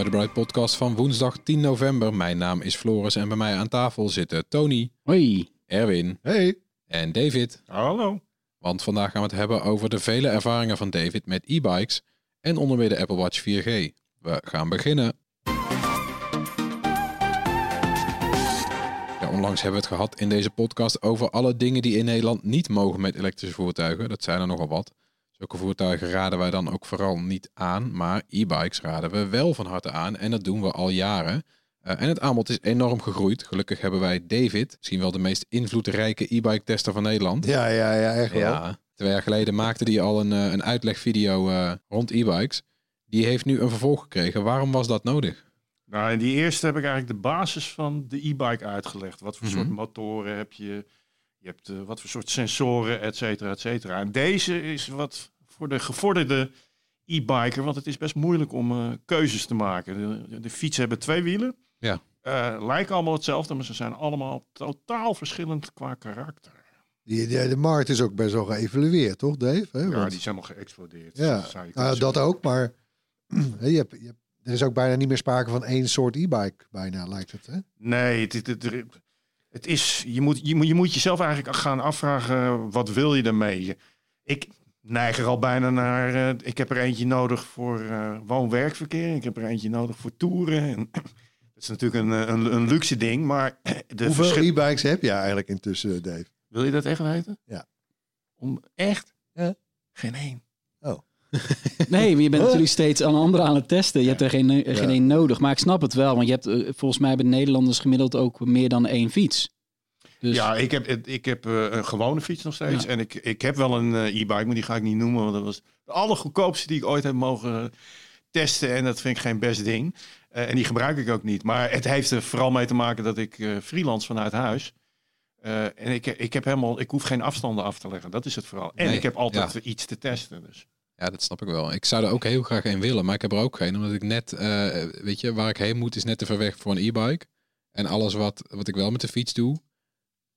Bij de Bright Podcast van woensdag 10 november. Mijn naam is Floris en bij mij aan tafel zitten Tony, Hoi. Erwin Hey. en David. Hallo. Want vandaag gaan we het hebben over de vele ervaringen van David met e-bikes en onder meer de Apple Watch 4G. We gaan beginnen. Ja, onlangs hebben we het gehad in deze podcast over alle dingen die in Nederland niet mogen met elektrische voertuigen. Dat zijn er nogal wat. Zulke voertuigen raden wij dan ook vooral niet aan, maar e-bikes raden we wel van harte aan en dat doen we al jaren. Uh, en het aanbod is enorm gegroeid. Gelukkig hebben wij David, misschien wel de meest invloedrijke e-bike tester van Nederland. Ja, ja, ja, echt wel. Ja, twee jaar geleden maakte hij al een, uh, een uitlegvideo uh, rond e-bikes. Die heeft nu een vervolg gekregen. Waarom was dat nodig? Nou, in die eerste heb ik eigenlijk de basis van de e-bike uitgelegd. Wat voor Mhm. soort motoren heb je? Je hebt uh, wat voor soort sensoren, et cetera, et cetera. En deze is wat voor de gevorderde e-biker, want het is best moeilijk om uh, keuzes te maken. De, de, de fietsen hebben twee wielen. Ja. Uh, lijken allemaal hetzelfde, maar ze zijn allemaal totaal verschillend qua karakter. Die, de, de markt is ook best wel geëvalueerd, toch Dave? Ja, die zijn nog geëxplodeerd. ja. Nou, dat ook, maar hè, je hebt, je hebt, er is ook bijna niet meer sprake van één soort e-bike, bijna lijkt het. Hè? Nee, het, het, het, het is, je, moet, je, moet, je moet jezelf eigenlijk gaan afvragen, wat wil je ermee? Ik neig er al bijna naar, eh, ik heb er eentje nodig voor eh, woon-werkverkeer, ik heb er eentje nodig voor toeren. En, dat is natuurlijk een, eh, een, een luxe ding, maar de Hoeveel verschil- e-bikes heb je eigenlijk intussen, Dave? Wil je dat echt weten? Ja. Om, echt? Ja. Geen één. Nee, maar je bent natuurlijk steeds aan andere aan het testen. Je hebt er geen, eh, geen één nodig. Maar ik snap het wel, want je hebt eh, volgens mij hebben Nederlanders gemiddeld ook meer dan één fiets. Dus Ja, ik heb, ik heb eh, een gewone fiets nog steeds. Ja. En ik, ik heb wel een e-bike, maar die ga ik niet noemen. Want dat was de allergoedkoopste die ik ooit heb mogen testen. En dat vind ik geen best ding. En die gebruik ik ook niet. Maar het heeft er vooral mee te maken dat ik freelance vanuit huis. En ik, ik heb helemaal, ik hoef geen afstanden af te leggen. Dat is het vooral. En Nee, ik heb altijd ja. iets te testen. Dus. Ja, dat snap ik wel. Ik zou er ook heel graag een willen, maar ik heb er ook geen. Omdat ik net, eh, weet je, waar ik heen moet is net te ver weg voor een e-bike. En alles wat, wat ik wel met de fiets doe,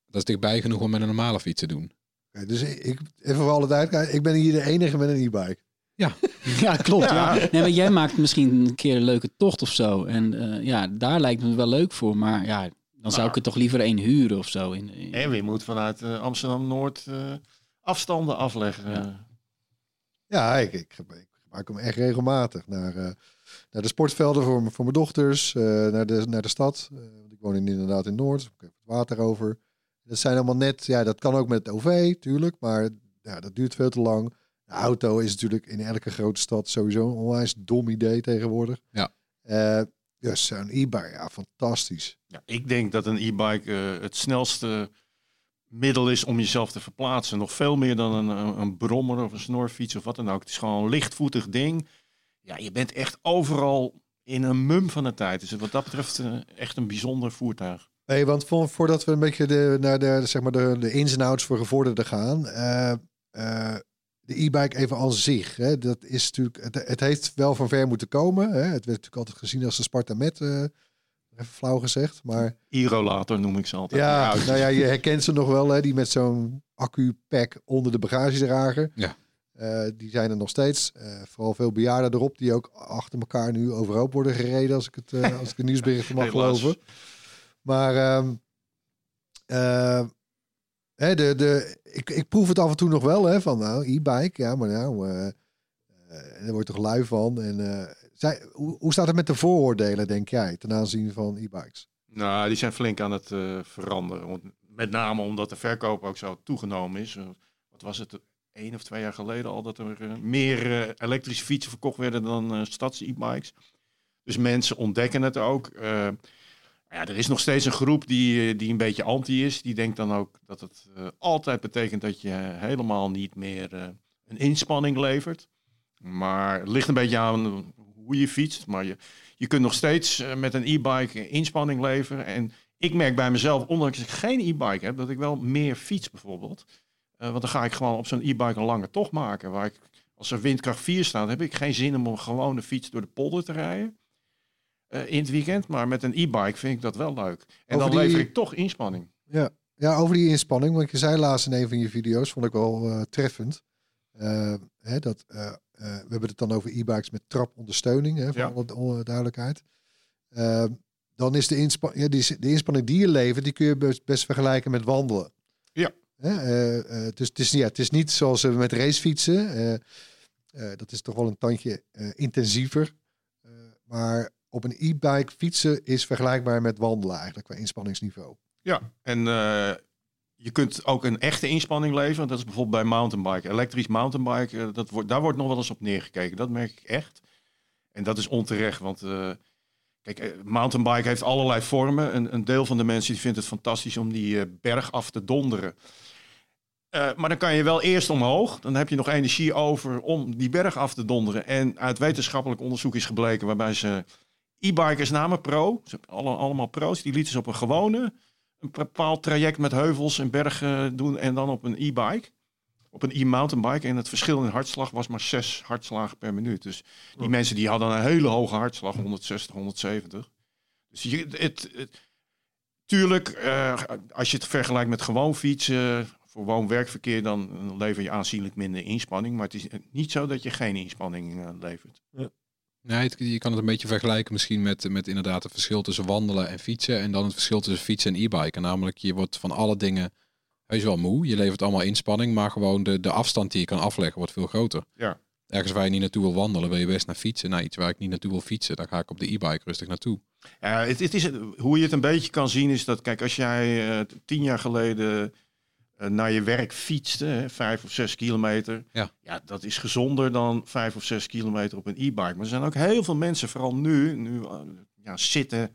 dat is dichtbij genoeg om met een normale fiets te doen. Oké, dus ik, even voor alle duidelijkheid, ik ben hier de enige met een e-bike. ja, klopt. Ja. Nee, maar jij maakt misschien een keer een leuke tocht of zo. En eh, ja, daar lijkt me wel leuk voor. Maar ja, dan zou ik er toch liever één huren of zo. In, in- En je moet vanuit eh, Amsterdam-Noord eh, afstanden afleggen. Ja. Ja, ik, ik, gebruik hem echt regelmatig. Naar, eh, naar de sportvelden voor, voor mijn dochters, eh, naar, de, naar de stad. Eh, want ik woon in, inderdaad in Noord, dus ik heb het water over. Dat zijn allemaal net, ja, dat kan ook met het OV, tuurlijk, maar ja, dat duurt veel te lang. De auto is natuurlijk in elke grote stad sowieso een onwijs dom idee tegenwoordig. Ja. Eh, dus zo'n e-bike, ja, fantastisch. Ja, ik denk dat een e-bike het snelste middel is om jezelf te verplaatsen. Nog veel meer dan een, een, brommer of een snorfiets of wat dan ook. Het is gewoon een lichtvoetig ding. Ja, je bent echt overal in een mum van de tijd. Dus wat dat betreft eh, echt een bijzonder voertuig. Nee, want vo- voordat we een beetje de, naar de, zeg maar de, de ins en outs voor gevorderden gaan. eh, eh, de e-bike even als zich. Hè, dat is natuurlijk, het, het heeft wel van ver moeten komen. Hè. Het werd natuurlijk altijd gezien als de Sparta met, even flauw gezegd. Maar Irolator noem ik ze altijd. ja, nou ja, je herkent ze nog wel. Hè, die met zo'n accu-pack onder de bagagedrager. Ja. Eh, die zijn er nog steeds. Eh, vooral veel bejaarden erop die ook achter elkaar nu overhoop worden gereden. Als ik het, eh, als ik de nieuwsberichten mag geloven. Maar ehm, eh, hè, de, de, ik, ik proef het af en toe nog wel, hè, van nou, e-bike, ja, maar nou, eh eh, daar word je toch lui van. En, eh, zij, hoe, staat het met de vooroordelen, denk jij, ten aanzien van e-bikes? Nou, die zijn flink aan het eh, veranderen. Want met name omdat de verkoop ook zo toegenomen is. Eh, wat was het, één of twee jaar geleden al, dat er eh, meer elektrische fietsen verkocht werden dan stads-e-bikes. Dus mensen ontdekken het ook. Ja, er is nog steeds een groep die, die een beetje anti is. Die denkt dan ook dat het altijd betekent dat je helemaal niet meer een inspanning levert. Maar het ligt een beetje aan hoe je fietst. Maar je, je kunt nog steeds eh, met een e-bike inspanning leveren. En ik merk bij mezelf, ondanks dat ik geen e-bike heb, dat ik wel meer fiets bijvoorbeeld. Eh, want dan ga ik gewoon op zo'n e-bike een lange tocht maken. Waar ik, als er windkracht 4 staat, heb ik geen zin om een gewone fiets door de polder te rijden. eh, in het weekend. Maar met een e-bike vind ik dat wel leuk. En Over dan die- lever ik toch inspanning. Ja. ja, over die inspanning, want je zei laatst in een van je video's, vond ik wel eh, treffend. Eh, hè, dat, eh, eh, we hebben het dan over e-bikes met trapondersteuning, hè, voor Ja. alle alle duidelijkheid. Eh, dan is de, inspa ja, die, de inspanning die je levert, die kun je best, best vergelijken met wandelen. Ja. Hè, eh, eh, dus het is, ja, het is niet zoals we met racefietsen. eh, eh, dat is toch wel een tandje eh, intensiever. Eh, maar op een e-bike fietsen is vergelijkbaar met wandelen eigenlijk qua inspanningsniveau. Ja, en eh, je kunt ook een echte inspanning leveren. Dat is bijvoorbeeld bij mountainbike. Elektrisch mountainbike, eh, dat wordt, daar wordt nog wel eens op neergekeken. Dat merk ik echt. En dat is onterecht, want eh, kijk, eh, mountainbike heeft allerlei vormen. Een, een deel van de mensen die vindt het fantastisch om die berg af te donderen. Maar dan kan je wel eerst omhoog. Dan heb je nog energie over om die berg af te donderen. En uit wetenschappelijk onderzoek is gebleken waarbij ze e-bikers namen pro. Ze hebben alle, allemaal pro's. Die lieten ze op een gewone een bepaald traject met heuvels en bergen doen en dan op een e-bike. Op een e-mountainbike. En het verschil in hartslag was maar zes hartslagen per minuut. Dus die mensen die hadden een hele hoge hartslag, 160, 170. Dus je, het, het, tuurlijk, eh, als je het vergelijkt met gewoon fietsen, voor woon-werkverkeer, dan lever je aanzienlijk minder inspanning. Maar het is niet zo dat je geen inspanning eh, levert. Nee, het- je kan het een beetje vergelijken misschien met, met inderdaad het verschil tussen wandelen en fietsen. En dan het verschil tussen fietsen en e-biken. Namelijk, je wordt van alle dingen heus wel moe. Je levert allemaal inspanning, maar gewoon de, de afstand die je kan afleggen wordt veel groter. Ja. Ergens waar je niet naartoe wil wandelen, wil je best naar fietsen. Nou, iets waar ik niet naartoe wil fietsen, dan ga ik op de e-bike rustig naartoe. Ja, het, het is, hoe je het een beetje kan zien is dat, kijk, als jij eh, tien jaar geleden naar je werk fietste, hè, vijf of zes kilometer, Ja. ja, dat is gezonder dan vijf of zes kilometer op een e-bike. Maar er zijn ook heel veel mensen, vooral nu, nu eh, ja, zitten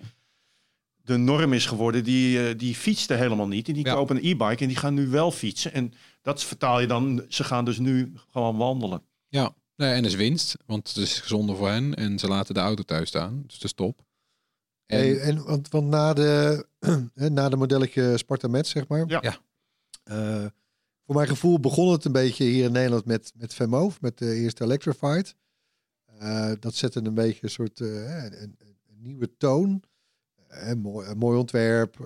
de norm is geworden, die, eh, die fietsten helemaal niet. En die Ja. kopen een e-bike en die gaan nu wel fietsen. En dat vertaal je dan, ze gaan dus nu gewoon wandelen. Ja, nee, en is winst, want het is gezonder voor hen. En ze laten de auto thuis staan, dus dat is top. En, Hey, en want, want na de, hè, na de modelletje Sparta Met, zeg maar. Ja. Ja. Eh, voor mijn gevoel begon het een beetje hier in Nederland met, met Vermoof, met de eerste Electrified. Eh, dat zette een beetje een soort eh, een, een, een nieuwe toon. Eh, mooi, een mooi ontwerp.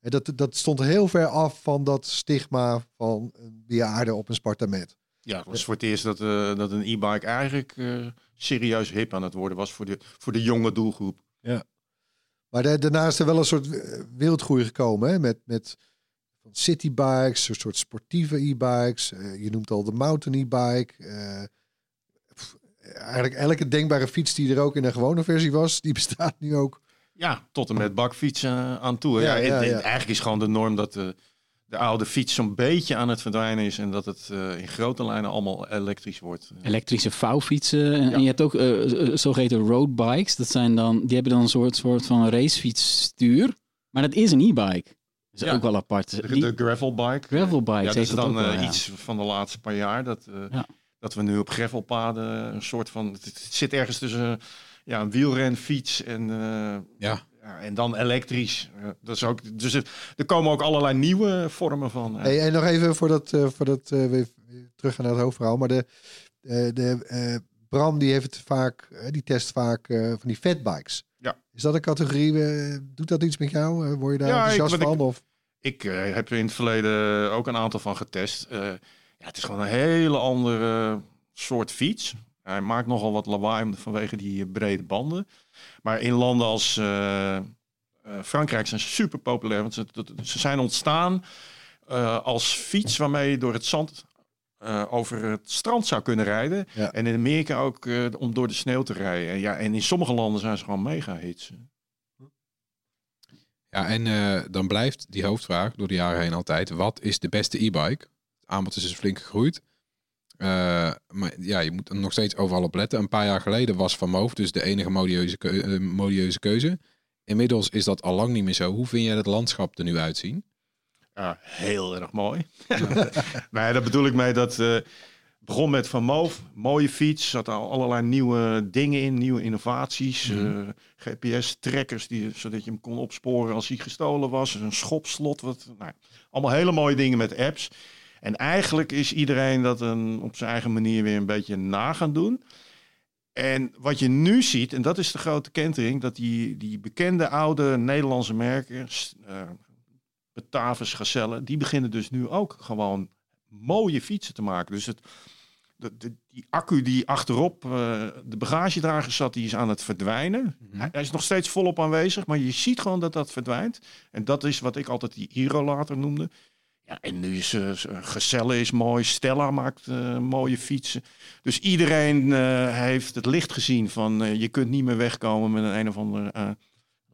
en dat, dat stond heel ver af van dat stigma van een bejaarde op een Sparta Met. Ja, het was voor het eerst dat, dat een e-bike eigenlijk serieus hip aan het worden was voor de, voor de jonge doelgroep. Maar da- daarna is er wel een soort wereldgroei gekomen hè? met, met van citybikes, een soort sportieve e-bikes. Eh, je noemt al de mountain e-bike. Eh, eigenlijk elke denkbare fiets die er ook in een gewone versie was, die bestaat nu ook. Ja, tot en met bakfietsen eh, aan toe. Ja, Ja. Eigenlijk is gewoon de norm dat de, de oude fiets zo'n beetje aan het verdwijnen is en dat het eh, in grote lijnen allemaal elektrisch wordt. Elektrische vouwfietsen. En, Ja. en je hebt ook eh, eh, zogeheten roadbikes. Dat zijn dan, die hebben dan een soort, soort van racefietsstuur. Maar dat is een e-bike. Dat is Ja. ook wel apart. De, de gravelbike. gravelbikes Ja, dat heeft is dan ook wel, eh, ja. iets van de laatste paar jaar. Dat, eh, Ja. dat we nu op gravelpaden een soort van... Het, het zit ergens tussen ja, een wielrenfiets en, eh, ja, ja, en dan elektrisch. Dat is ook, dus er, er komen ook allerlei nieuwe vormen van. eh. Hey, en nog even voordat, eh voordat eh, we terug gaan naar het hoofdverhaal. Maar de, eh, de eh, Bram die heeft het vaak, die test vaak eh, van die fatbikes. Ja. Is dat een categorie? doet dat iets met jou? Eh, word je daar Ja, enthousiast ik- van? Of? Ik eh, heb er in het verleden ook een aantal van getest. Eh, ja, het is gewoon een hele andere soort fiets. Hij maakt nogal wat lawaai vanwege die eh, brede banden. Maar in landen als Frankrijk zijn ze super populair. Want ze, zijn ontstaan als fiets waarmee je door het zand over het strand zou kunnen rijden. Ja. En in Amerika ook om door de sneeuw te rijden. En, ja, en in sommige landen zijn ze gewoon mega hits. Ja, en eh, dan blijft die hoofdvraag door de jaren heen altijd: wat is de beste e-bike? Het aanbod is dus flink gegroeid. Eh, maar ja, je moet er nog steeds overal op letten. Een paar jaar geleden was Van Moof dus de enige modieuze, keu- eh, modieuze keuze. Inmiddels is dat al lang niet meer zo. Hoe vind jij het landschap er nu uitzien? Ja, heel erg mooi. nee, daar bedoel ik mee dat begon met Van Moof, mooie fiets, zat al allerlei nieuwe dingen in, nieuwe innovaties, Mhm. GPS-trackers die zodat je hem kon opsporen als hij gestolen was, een schopslot, wat, nou, allemaal hele mooie dingen met apps. En eigenlijk is iedereen dat een, op zijn eigen manier weer een beetje na gaan doen. En wat je nu ziet, en dat is de grote kentering, dat die, die bekende oude Nederlandse merken, s- eh, Batavus, Gazelle, die beginnen dus nu ook gewoon mooie fietsen te maken. Dus het, de, de- die accu die achterop eh, de bagagedrager zat, die is aan het verdwijnen. Hij, hij is nog steeds volop aanwezig, maar je ziet gewoon dat dat verdwijnt. En dat is wat ik altijd die Irolater noemde. Ja, en nu is uh, Gazelle is mooi, Stella maakt eh, mooie fietsen. Dus iedereen eh, heeft het licht gezien van eh, je kunt niet meer wegkomen met een een of ander eh,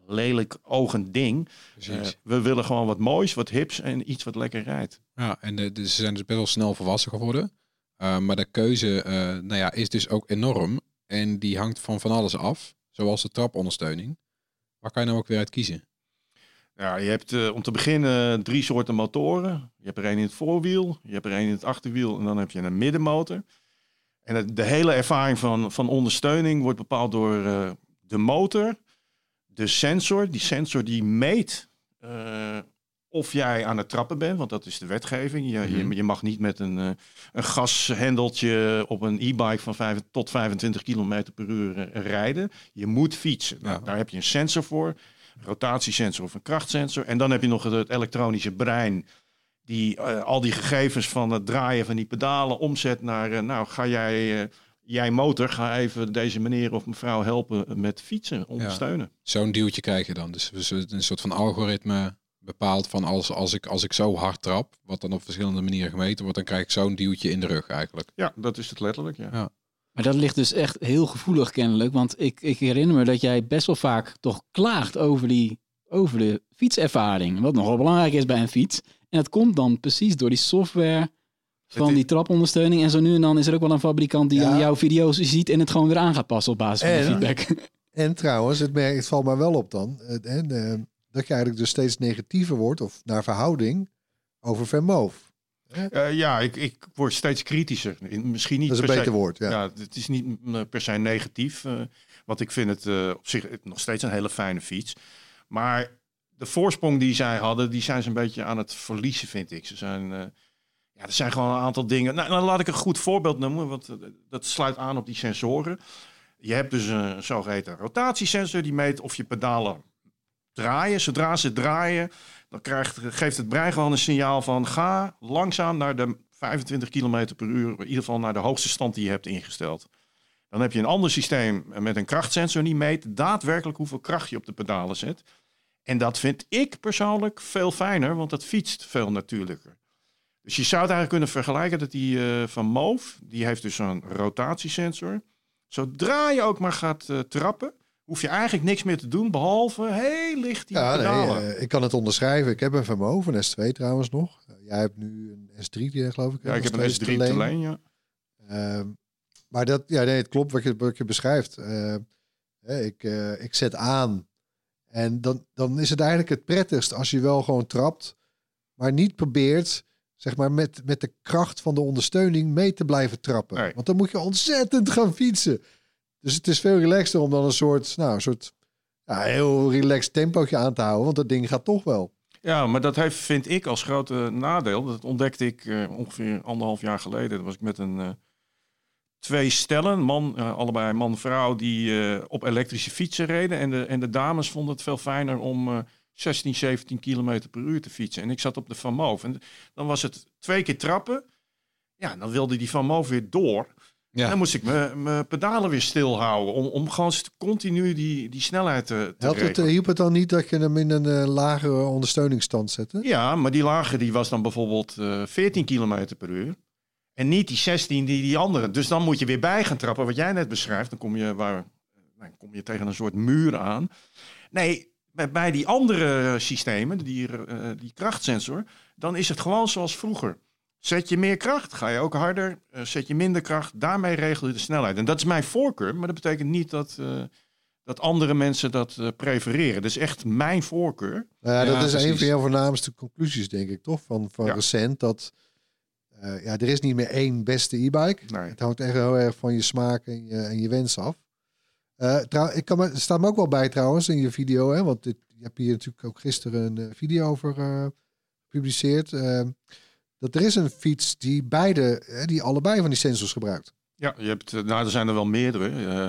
lelijk ogend ding. Eh, we willen gewoon wat moois, wat hips en iets wat lekker rijdt. Ja, en de- ze zijn dus best wel snel volwassen geworden. Uh, maar de keuze uh, nou ja, is dus ook enorm. En die hangt van van alles af. Zoals de trapondersteuning. Waar kan je nou ook weer uit kiezen? Ja, je hebt uh, om te beginnen drie soorten motoren. Je hebt er één in het voorwiel, je hebt er één in het achterwiel en dan heb je een middenmotor. En de hele ervaring van, van ondersteuning wordt bepaald door de motor, de sensor. Die sensor die meet of jij aan het trappen bent, want dat is de wetgeving. Je, je, je, mag niet met een, uh, een gashendeltje op een e-bike van 5 tot 25 km per uur uh, rijden. Je moet fietsen. Ja. Nou, daar heb je een sensor voor rotatiesensor of een krachtsensor. En dan heb je nog het elektronische brein. Die uh, al die gegevens van het draaien van die pedalen omzet naar... Uh, nou, ga jij, uh, jij motor, ga even deze meneer of mevrouw helpen met fietsen, ondersteunen. Ja, Zo'n duwtje krijg je dan. Dus een soort van algoritme bepaalt van als, als, ik, als ik zo hard trap... wat dan op verschillende manieren gemeten wordt... dan krijg ik zo'n duwtje in de rug eigenlijk. Ja, dat is het letterlijk, ja. ja. Maar dat ligt dus echt heel gevoelig kennelijk. Want ik, ik herinner me dat jij best wel vaak toch klaagt over, die, over de fietservaring. Wat nogal belangrijk is bij een fiets. En dat komt dan precies door die software van is... die trapondersteuning. En zo nu en dan is er ook wel een fabrikant die ja. aan jouw video's ziet en het gewoon weer aan gaat passen op basis en, van de feedback. En trouwens, het, merk, het valt mij wel op dan. En, uh, dat je eigenlijk dus steeds negatiever wordt, of naar verhouding, over Vermoof. Uh, ja, ik, ik word steeds kritischer. Misschien niet dat is een per beter se, woord. Ja. ja. het is niet per se negatief. Uh, want ik vind het uh, op zich nog steeds een hele fijne fiets. Maar de voorsprong die zij hadden, die zijn ze een beetje aan het verliezen, vind ik. Ze zijn, ja, er zijn gewoon een aantal dingen. Nou, dan laat ik een goed voorbeeld noemen, want dat sluit aan op die sensoren. Je hebt dus een zogeheten rotatiesensor die meet of je pedalen draaien. Zodra ze draaien, dan krijgt, geeft het brein gewoon een signaal van ga langzaam naar de 25 km per uur, in ieder geval naar de hoogste stand die je hebt ingesteld. Dan heb je een ander systeem met een krachtsensor die meet daadwerkelijk hoeveel kracht je op de pedalen zet. En dat vind ik persoonlijk veel fijner, want dat fietst veel natuurlijker. Dus je zou het eigenlijk kunnen vergelijken dat die uh, van Moof, die heeft dus zo'n rotatiesensor. Zodra je ook maar gaat uh, trappen, hoef je eigenlijk niks meer te doen, behalve heel licht die ja, pedalen. Nee, uh, ik kan het onderschrijven. Ik heb een Vermo, een S2 trouwens nog. Uh, jij hebt nu een S3, die geloof ik. Ja, ik heb een S3 te leen ja. Uh, maar dat, ja, nee, het klopt wat je, wat je beschrijft. ik, ik zet aan en dan, dan is het eigenlijk het prettigst als je wel gewoon trapt, maar niet probeert zeg maar met, met de kracht van de ondersteuning mee te blijven trappen. Nee. Want dan moet je ontzettend gaan fietsen. Dus het is veel relaxter om dan een soort, nou, een soort ja, heel relaxed tempootje aan te houden. Want dat ding gaat toch wel. Ja, maar dat heeft, vind ik als grote nadeel. Dat ontdekte ik uh, ongeveer anderhalf jaar geleden. Dat was ik met een uh, twee stellen, man, uh, allebei man-vrouw, die op elektrische fietsen reden. En de, en de dames vonden het veel fijner om 16, 17 kilometer per uur te fietsen. En ik zat op de Van Moof. En dan was het twee keer trappen. Ja, dan wilde die Van Moof weer door. Ja. Dan moest ik mijn pedalen weer stilhouden. Om, om gewoon continu die, die snelheid te, te Helpt het, eh, hielp het dan niet dat je hem in een eh, lagere ondersteuningsstand zette? Ja, maar die lage die was dan bijvoorbeeld eh 14 km per uur. En niet die 16 die die andere. Dus dan moet je weer bij gaan trappen. Wat jij net beschrijft. Dan kom je, waar, dan kom je tegen een soort muur aan. Nee, bij, bij die andere systemen, die, eh, die krachtsensor, dan is het gewoon zoals vroeger. Zet je meer kracht, ga je ook harder. Eh, zet je minder kracht, daarmee regel je de snelheid. En dat is mijn voorkeur, maar dat betekent niet dat, eh, dat andere mensen dat eh, prefereren. Dat is echt mijn voorkeur. Nou ja, dat Ja, is een van jouw voornaamste conclusies, denk ik, toch? Van, van Ja. recent. Dat eh, ja, er is niet meer één beste e-bike. Nee. Het hangt echt heel erg van je smaak en je, en je wens af. Eh trouw, ik kan me, er staat me ook wel bij trouwens in je video, hè, want dit, je hebt hier natuurlijk ook gisteren een video over eh, gepubliceerd. Dat er is een fiets die beide, hè, die allebei van die sensors gebruikt. Ja, je hebt, eh, nou, er zijn er wel meerdere. Eh,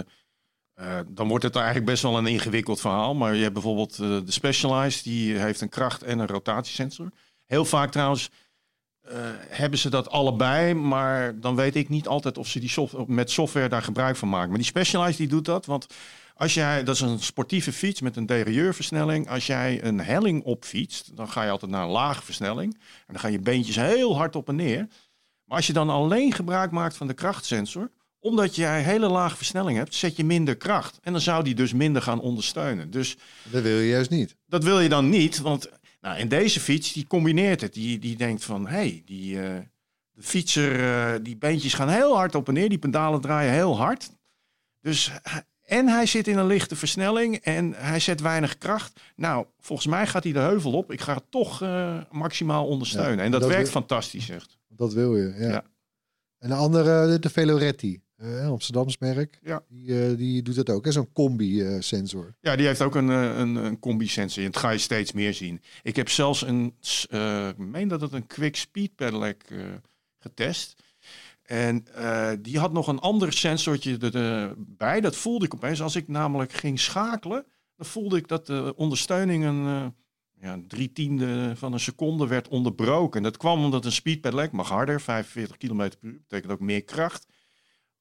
eh, dan wordt het eigenlijk best wel een ingewikkeld verhaal. Maar je hebt bijvoorbeeld eh, de Specialized, die heeft een kracht- en een rotatiesensor. Heel vaak trouwens eh, hebben ze dat allebei, maar dan weet ik niet altijd of ze die soft met software daar gebruik van maken. Maar die Specialized die doet dat, want als jij, dat is een sportieve fiets met een derieurversnelling. Als jij een helling opfietst, dan ga je altijd naar een lage versnelling. En dan gaan je beentjes heel hard op en neer. Maar als je dan alleen gebruik maakt van de krachtsensor, omdat jij hele lage versnelling hebt, zet je minder kracht. En dan zou die dus minder gaan ondersteunen. Dus Dat wil je juist niet. dat wil je dan niet, want nou, in deze fiets, die combineert het. Die, die denkt van, hé, hey, die, eh, de fietser, eh, die beentjes gaan heel hard op en neer. Die pedalen draaien heel hard. Dus, hij- en hij zit in een lichte versnelling en hij zet weinig kracht. Nou, volgens mij gaat hij de heuvel op. Ik ga het toch eh, maximaal ondersteunen. Ja, en dat, dat werkt wil- fantastisch, echt. Dat wil je, ja. Ja. En de andere, de Veloretti, eh Amsterdams merk, Ja. die, eh, die doet dat ook. hè, Zo'n combi-sensor. Ja, die heeft ook een, een, een combi-sensor. En dat ga je steeds meer zien. Ik heb zelfs een, ik meen dat het een quick speed pedelec getest. En eh, die had nog een ander sensortje erbij. Dat voelde ik opeens. Als ik namelijk ging schakelen, dan voelde ik dat de ondersteuning een eh, ja, drie tiende van een seconde werd onderbroken. En dat kwam omdat een speed pedelec mag harder, 45 km per uur, betekent ook meer kracht.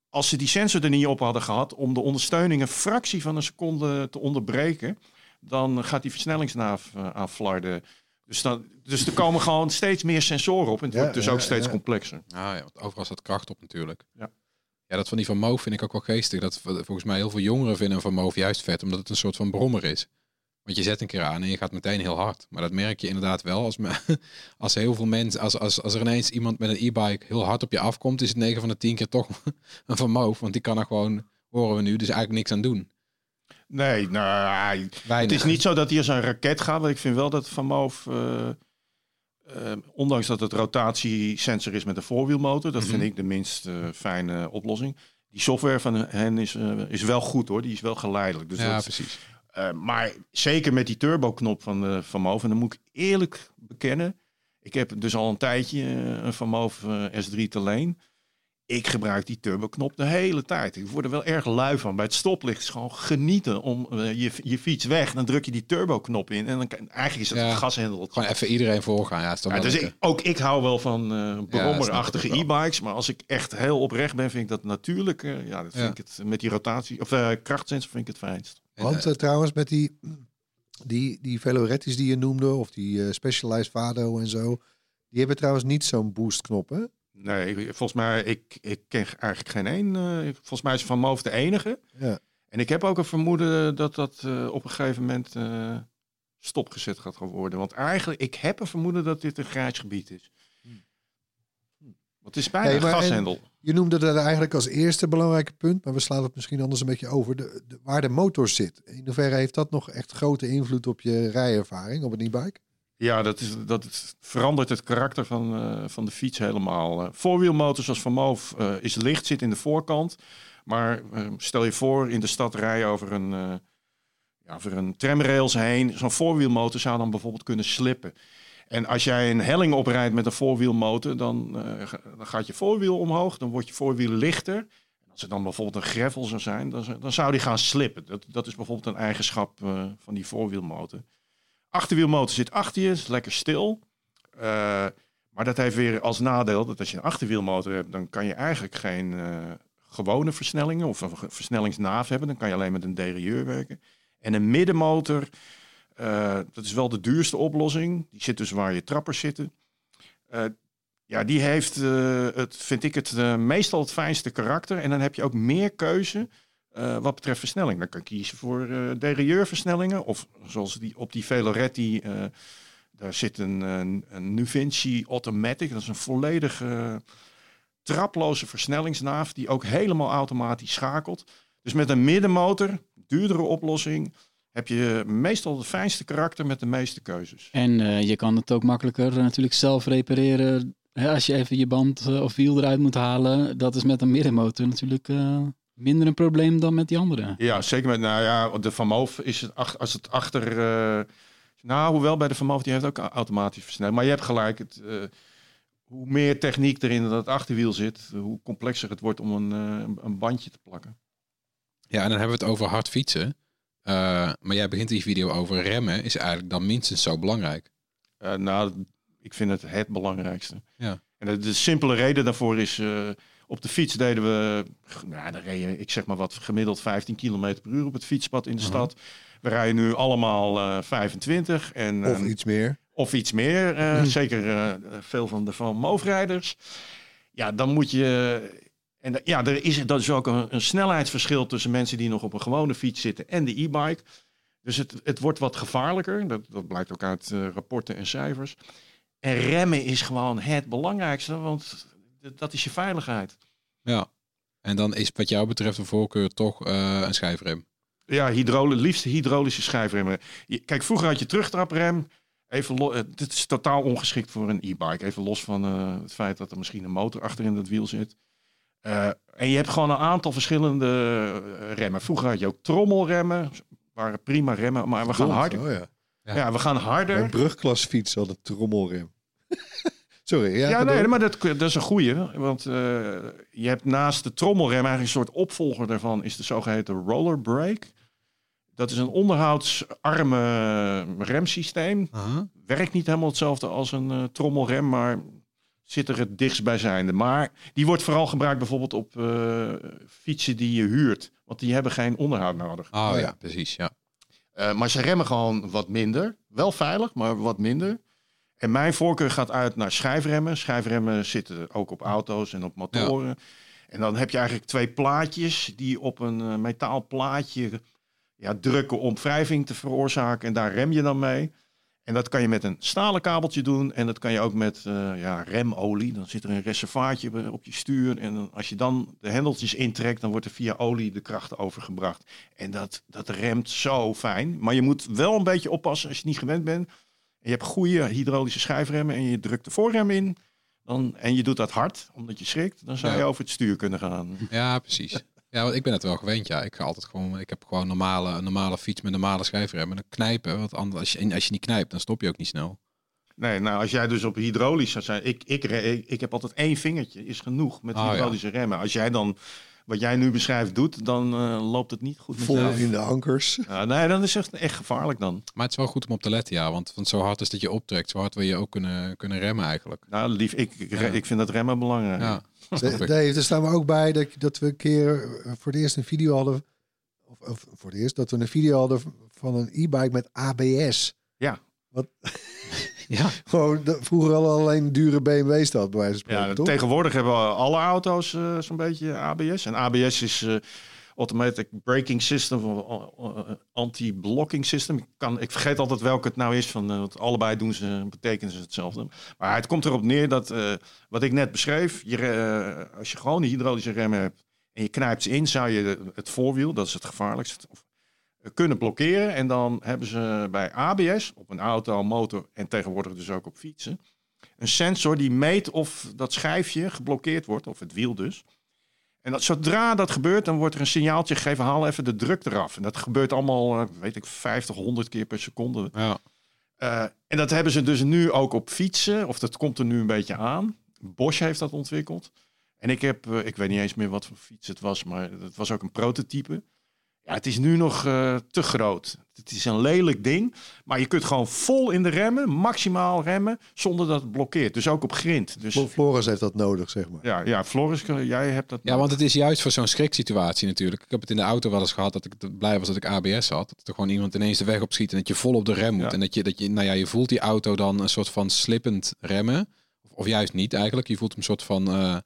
Als ze die sensor er niet op hadden gehad om de ondersteuning een fractie van een seconde te onderbreken, dan gaat die versnellingsnaaf uh, aan flarden. Dus, dan, dus er komen gewoon steeds meer sensoren op en het Ja, wordt dus ja, ook steeds ja. complexer. Ah, ja, want overal staat kracht op natuurlijk. Ja. Ja, dat van die Van Moof vind ik ook wel geestig. Dat volgens mij heel veel jongeren vinden een Van Moof juist vet, omdat het een soort van brommer is. Want je zet een keer aan en je gaat meteen heel hard. Maar dat merk je inderdaad wel als, me, als heel veel mensen, als, als, als er ineens iemand met een e-bike heel hard op je afkomt, is het 9 van de 10 keer toch een Van Moof. Want die kan er gewoon, horen we nu, dus eigenlijk niks aan doen. Nee, nou, het is niet zo dat hij als een raket gaat. Want ik vind wel dat Van Moof, eh, eh, ondanks dat het rotatiesensor is met een voorwielmotor, dat Mhm. vind ik de minst eh, fijne oplossing. Die software van hen is, is wel goed hoor, die is wel geleidelijk. Dus ja, dat, precies. Maar zeker met die turboknop van, van Moof. En dan moet ik eerlijk bekennen. Ik heb dus al een tijdje een Van Moof uh, S3 te leen. Ik gebruik die turboknop de hele tijd. Ik word er wel erg lui van. Bij het stoplicht is gewoon genieten om uh, je, je fiets weg. Dan druk je die turboknop in. En dan eigenlijk is het Ja, een gashendel. Gewoon even iedereen voorgaan. Ja, is toch Ja, dus ik, ook ik hou wel van uh, brommerachtige e-bikes. Maar als ik echt heel oprecht ben, vind ik dat natuurlijk. uh, ja, dat vind Ja. ik het met die rotatie. Of uh, krachtsensor vind ik het fijnst. Want eh, eh, trouwens, met die, die, die Veloretti's die je noemde, of die eh, Specialized Vado en zo, die hebben trouwens niet zo'n boostknop, hè? Nee, volgens mij, ik, ik ken eigenlijk geen één. eh, volgens mij is Van Moof de enige. Ja. En ik heb ook een vermoeden dat dat eh, op een gegeven moment eh, stopgezet gaat worden. Want eigenlijk, ik heb een vermoeden dat dit een grijs gebied is. Want het is bijna Hey, een gashendel. Je noemde dat eigenlijk als eerste belangrijke punt, maar we slaan het misschien anders een beetje over. De, de- waar de motor zit. In hoeverre heeft dat nog echt grote invloed op je rijervaring op een e-bike? Ja, dat, is, dat verandert het karakter van, eh, van de fiets helemaal. Eh, voorwielmotor zoals Van Moof eh, is licht, zit in de voorkant. Maar eh, stel je voor in de stad rijden over een, eh, ja, over een tramrails heen. Zo'n voorwielmotor zou dan bijvoorbeeld kunnen slippen. En als jij een helling oprijdt met een voorwielmotor, dan, eh, dan gaat je voorwiel omhoog. Dan wordt je voorwiel lichter. Als er dan bijvoorbeeld een gravel zou zijn, dan, dan zou die gaan slippen. Dat, dat is bijvoorbeeld een eigenschap eh, van die voorwielmotor. Achterwielmotor zit achter je, is lekker stil. Eh, maar dat heeft weer als nadeel dat als je een achterwielmotor hebt, dan kan je eigenlijk geen eh, gewone versnellingen of een versnellingsnaaf hebben. Dan kan je alleen met een derailleur werken. En een middenmotor, eh, dat is wel de duurste oplossing. Die zit dus waar je trappers zitten. Ja, die heeft, het, vind ik, het meestal het fijnste karakter. En dan heb je ook meer keuze eh, wat betreft versnelling. Dan kan je kiezen voor uh, derailleurversnellingen. Of zoals die, op die Veloretti, eh, daar zit een, een, Nuvinci Automatic. Dat is een volledig eh, traploze versnellingsnaaf die ook helemaal automatisch schakelt. Dus met een middenmotor, duurdere oplossing, heb je meestal het fijnste karakter met de meeste keuzes. En eh, je kan het ook makkelijker eh, natuurlijk zelf repareren. Hè, als je even je band eh, of wiel eruit moet halen. Dat is met een middenmotor natuurlijk eh, minder een probleem dan met die andere. Ja, zeker met, nou ja, de Van Moof is het, ach- als het achter, eh, nou, hoewel bij de Van Moof, die heeft ook automatisch versnelling. Maar je hebt gelijk, het, eh, hoe meer techniek er in dat achterwiel zit, hoe complexer het wordt om een, eh, een bandje te plakken. Ja, en dan hebben we het over hard fietsen. Eh, maar jij begint die video over remmen, is eigenlijk dan minstens zo belangrijk. Eh, nou, ik vind het het belangrijkste. Ja. En de, de simpele reden daarvoor is, eh, op de fiets deden we, nou, dan reden, ik zeg maar wat, gemiddeld 15 km per uur op het fietspad in de Mhm. stad. We rijden nu allemaal eh, 25 en, Of eh, iets meer. of iets meer. eh, Mhm. Zeker eh, veel van de van moofrijders. Ja, dan moet je. En ja, er is, dat is ook een, een snelheidsverschil tussen mensen die nog op een gewone fiets zitten en de e-bike. Dus het, het wordt wat gevaarlijker. Dat, dat blijkt ook uit rapporten en cijfers. En remmen is gewoon het belangrijkste, want dat is je veiligheid. Ja. En dan is wat jou betreft de voorkeur toch eh, een schijfrem. Ja, hydrole, liefst hydraulische schijfremmen. Je- Kijk, vroeger had je terugtraprem. Even lo- eh, dit is totaal ongeschikt voor een e-bike. Even los van eh, het feit dat er misschien een motor achter in het wiel zit. Eh, en je hebt gewoon een aantal verschillende remmen. Vroeger had je ook trommelremmen. Waren prima remmen, maar we gaan harder. Oh, ja. Ja. Ja, we gaan harder. Mijn brugklasfiets had een trommelrem. Sorry, ja, nee, door. maar dat, dat is een goeie. Want eh, je hebt naast de trommelrem eigenlijk een soort opvolger daarvan... is de zogeheten roller brake. Dat is een onderhoudsarme remsysteem. Werkt niet helemaal hetzelfde als een eh, trommelrem, maar zit er het dichtstbijzijnde. Maar die wordt vooral gebruikt bijvoorbeeld op eh, fietsen die je huurt. Want die hebben geen onderhoud nodig. Oh, Oh, ja. ja. precies. Ja. Eh, maar ze remmen gewoon wat minder. Wel veilig, maar wat minder. En mijn voorkeur gaat uit naar schijfremmen. Schijfremmen zitten ook op auto's en op motoren. En dan heb je eigenlijk twee plaatjes die op een eh, metaal plaatje ja, drukken om wrijving te veroorzaken. En daar rem je dan mee. En dat kan je met een stalen kabeltje doen. En dat kan je ook met eh, ja, remolie. Dan zit er een reservaatje op je stuur. En als je dan de hendeltjes intrekt, dan wordt er via olie de kracht overgebracht. En dat, dat remt zo fijn. Maar je moet wel een beetje oppassen als je niet gewend bent. Je hebt goede hydraulische schijfremmen en je drukt de voorrem in. Dan, en je doet dat hard, omdat je schrikt. Dan zou Ja. je over het stuur kunnen gaan. ja, precies. Ja, want ik ben het wel gewend. Ja, ik ga altijd gewoon. Ik heb gewoon normale, een normale fiets met normale schijfremmen. Dan knijpen. Want anders, als je, als je niet knijpt, dan stop je ook niet snel. Nee, nou als jij dus op hydraulisch zou zijn. Ik, ik, ik, ik heb altijd één vingertje, is genoeg met Oh, ja. hydraulische remmen. Als jij dan wat jij nu beschrijft doet, dan eh, loopt het niet goed met Vol in de ankers. Ja, nee, dan is het echt gevaarlijk dan. Maar het is wel goed om op te letten, ja. Want, want zo hard is dat je optrekt, zo hard wil je ook kunnen, kunnen remmen eigenlijk. Nou, lief, ik, ik, Ja. ik vind dat remmen belangrijk. Ja. Dave, er staan we ook bij dat, dat we een keer eh, voor het eerst een video hadden. Of, of voor het eerst dat we een video hadden van een e-bike met ABS. Ja. Wat? Ja. Gewoon de- vroeger al alleen dure BMW's had, bij wijze van spreken, Ja, toch? tegenwoordig hebben alle auto's eh, zo'n beetje ABS. En ABS is eh, Automatic Braking System of eh, Anti-Blocking System. Ik, kan, ik vergeet altijd welke het nou is, van, want allebei doen ze, betekenen ze hetzelfde. Maar het komt erop neer dat, wat ik net beschreef, je, als je gewoon een hydraulische remmen hebt en je knijpt ze in, zou je het voorwiel, dat is het gevaarlijkste, of, kunnen blokkeren. En dan hebben ze bij ABS, op een auto, motor en tegenwoordig dus ook op fietsen, een sensor die meet of dat schijfje geblokkeerd wordt, of het wiel dus. En dat, zodra dat gebeurt, dan wordt er een signaaltje gegeven, haal even de druk eraf. En dat gebeurt allemaal, eh, weet ik, 50, 100 keer per seconde. Ja. Eh, en dat hebben ze dus nu ook op fietsen, of dat komt er nu een beetje aan. Bosch heeft dat ontwikkeld. En ik heb, eh, ik weet niet eens meer wat voor fiets het was, maar het was ook een prototype. Ja, het is nu nog eh, te groot. Het is een lelijk ding. Maar je kunt gewoon vol in de remmen, maximaal remmen, zonder dat het blokkeert. Dus ook op grind. Dus Flo- Floris heeft dat nodig, zeg maar. ja, ja Floris, jij hebt dat. Ja, want het is juist voor zo'n schriksituatie natuurlijk. Ik heb het in de auto wel eens gehad dat ik blij was dat ik ABS had. Dat er gewoon iemand ineens de weg op schiet en dat je vol op de rem moet. Ja. En dat je, dat je, nou ja, je voelt die auto dan een soort van slippend remmen. Of, of juist niet eigenlijk. Je voelt hem een soort van, eh,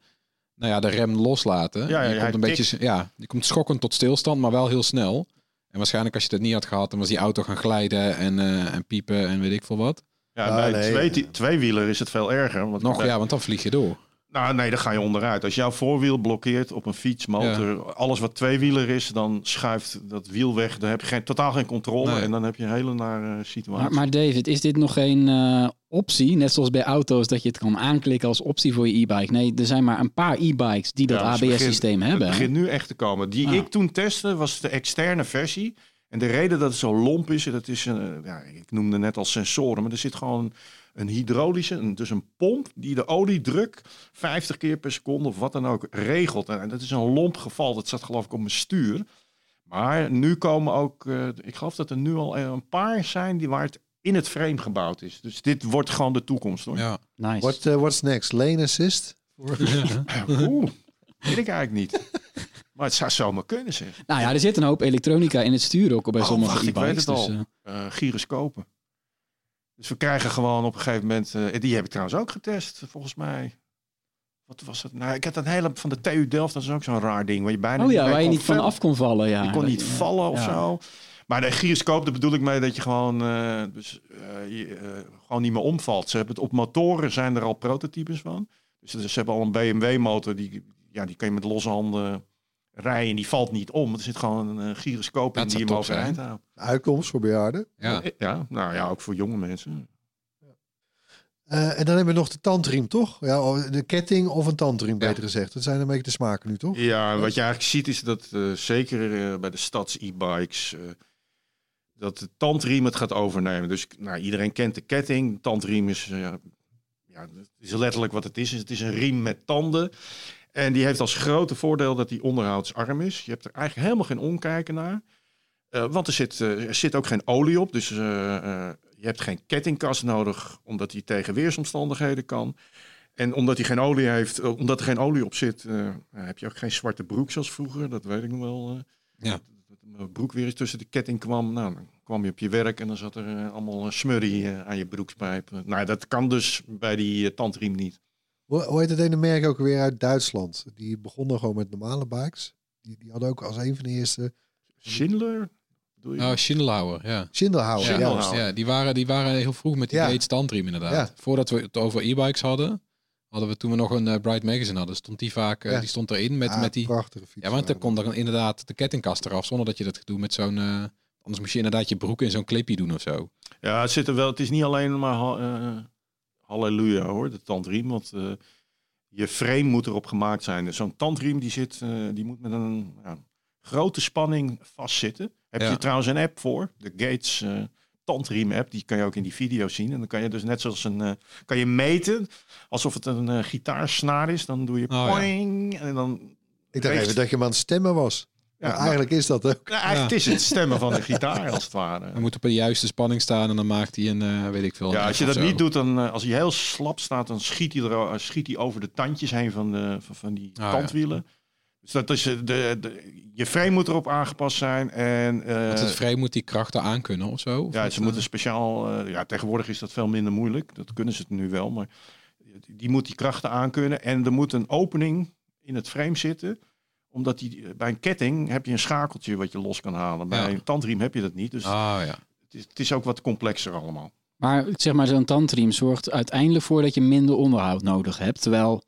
nou ja, de rem loslaten. Ja, ja, komt een beetje, ja, je komt schokkend tot stilstand, maar wel heel snel. En waarschijnlijk als je dat niet had gehad, dan was die auto gaan glijden en, eh, en piepen en weet ik veel wat. Ja, Ah, bij nee, twee, tweewieler is het veel erger. Want Nog, bij- ja, want dan vlieg je door. Nou, nee, dan ga je onderuit. Als jouw voorwiel blokkeert op een fiets, motor, alles wat tweewieler is, dan schuift dat wiel weg. Dan heb je geen, totaal geen controle Nee. en dan heb je een hele nare situatie. Maar, maar David, is dit nog geen eh, optie? Net zoals bij auto's dat je het kan aanklikken als optie voor je e-bike. Nee, er zijn maar een paar e-bikes die dat Ja, dus ABS-systeem begint- hebben. Het begint nu echt te komen. Die Ah. ik toen testte was de externe versie. En de reden dat het zo lomp is, dat is een, ja, ik noemde net al sensoren, maar er zit gewoon een hydraulische, een, dus een pomp die de oliedruk 50 keer per seconde of wat dan ook regelt. En dat is een lomp geval. Dat zat geloof ik op mijn stuur. Maar nu komen ook, eh, ik geloof dat er nu al een paar zijn die waar het in het frame gebouwd is. Dus dit wordt gewoon de toekomst hoor. Ja. Nice. What, eh, what's next? Lane assist? Oeh, weet ik eigenlijk niet. Maar het zou zomaar kunnen zeg. Nou ja, er zit een hoop elektronica in het stuur ook bij Oh, sommige wacht, ik weet e-bikes. het Dus, al. eh, eh, gyroscopen. Dus we krijgen gewoon op een gegeven moment... eh, die heb ik trouwens ook getest, volgens mij. Wat was het? Nou, ik had een hele... Van de TU Delft, dat is ook zo'n raar ding. Waar je bijna oh ja, waar je niet van af kon vallen. Ja. Je kon niet vallen of ja. zo. Maar de gyroscoop, daar bedoel ik mee dat je gewoon, eh, dus, eh, je, eh, gewoon niet meer omvalt. Ze hebben het op motoren zijn er al prototypes van. Dus ze hebben al een BMW-motor, die, ja, die kan je met losse handen rijden. En die valt niet om. Er zit gewoon een gyroscoop in Dat die hem overeind houdt. Uitkomst voor bejaarden. Ja. Ja, nou ja, ook voor jonge mensen. Eh, en dan hebben we nog de tandriem, toch? Ja, de ketting of een tandriem, beter gezegd. Dat zijn een beetje de smaken nu, toch? Ja, wat je eigenlijk ziet is dat eh, zeker bij de stads e-bikes eh, dat de tandriem het gaat overnemen. Dus nou, iedereen kent de ketting. De tandriem is, eh, ja, is letterlijk wat het is. Het is een riem met tanden. En die heeft als grote voordeel dat die onderhoudsarm is. Je hebt er eigenlijk helemaal geen omkijken naar. Eh, want er zit, eh, zit ook geen olie op. Dus je hebt geen kettingkast nodig, omdat die tegen weersomstandigheden kan. En omdat hij geen olie heeft, omdat er geen olie op zit, heb je ook geen zwarte broek zoals vroeger. Dat weet ik nog wel. Ja. Mijn broek weer eens tussen de ketting kwam. Nou, dan kwam je op je werk en dan zat er eh, allemaal een smurrie eh, aan je broekspijp. Eh, nou, dat kan dus bij die eh, tandriem niet. Hoe, hoe heet het ene merk ook weer uit Duitsland? Die begonnen gewoon met normale bikes. Die, die hadden ook als een van de eerste Schindler? Bedoel je? Oh, Schindelhauer, ja. Schindelhauer. Ja, Ja, Schindelhauer. ja, die, waren, die waren heel vroeg met die Ja. Inderdaad. Ja. Voordat we het over e-bikes hadden, hadden we toen we nog een eh, Bright Magazine hadden, stond die vaak, eh, Ja. die stond erin met, Ah, met die... prachtige fiets. Ja, want dan kon dan inderdaad de kettingkast eraf, zonder dat je dat doet met zo'n... eh, anders moest je inderdaad je broek in zo'n clipje doen of zo. Ja, het zit er wel. Het is niet alleen maar ha- eh, halleluja hoor, de tandriem. Want eh, je frame moet erop gemaakt zijn. Dus Zo'n tandriem die zit, eh, die moet met een ja, grote spanning vastzitten. Heb Ja. je trouwens een app voor, de Gates eh, tandriem app. Die kan je ook in die video zien. En dan kan je dus net zoals een, eh, kan je meten alsof het een eh, gitaarsnaar is. Dan doe je Oh, ja. poing en dan. Ik dacht even dat je hem aan het stemmen was. Ja, maar maar- eigenlijk is dat ook. Ja, eigenlijk het is het stemmen van de gitaar als het ware. Hij moet op de juiste spanning staan en dan maakt hij een, eh, weet ik veel... Ja, als je dat zo. niet doet, dan als hij heel slap staat, dan schiet hij, er, schiet hij over de tandjes heen van, de, van, van die ja. tandwielen. Dus dat is eh, de, de, je frame moet erop aangepast zijn. En eh, Want het frame moet die krachten aankunnen of zo? Of ja, ze eh? moeten speciaal. eh, ja, tegenwoordig is dat veel minder moeilijk. Dat kunnen ze het nu wel, maar die moet die krachten aankunnen. En er moet een opening in het frame zitten omdat die, bij een ketting heb je een schakeltje wat je los kan halen. Bij Ja. een tandriem heb je dat niet. Dus Ah ja. het, is, het is ook wat complexer allemaal. Maar zeg maar, zo'n tandriem zorgt uiteindelijk voor dat je minder onderhoud nodig hebt. Terwijl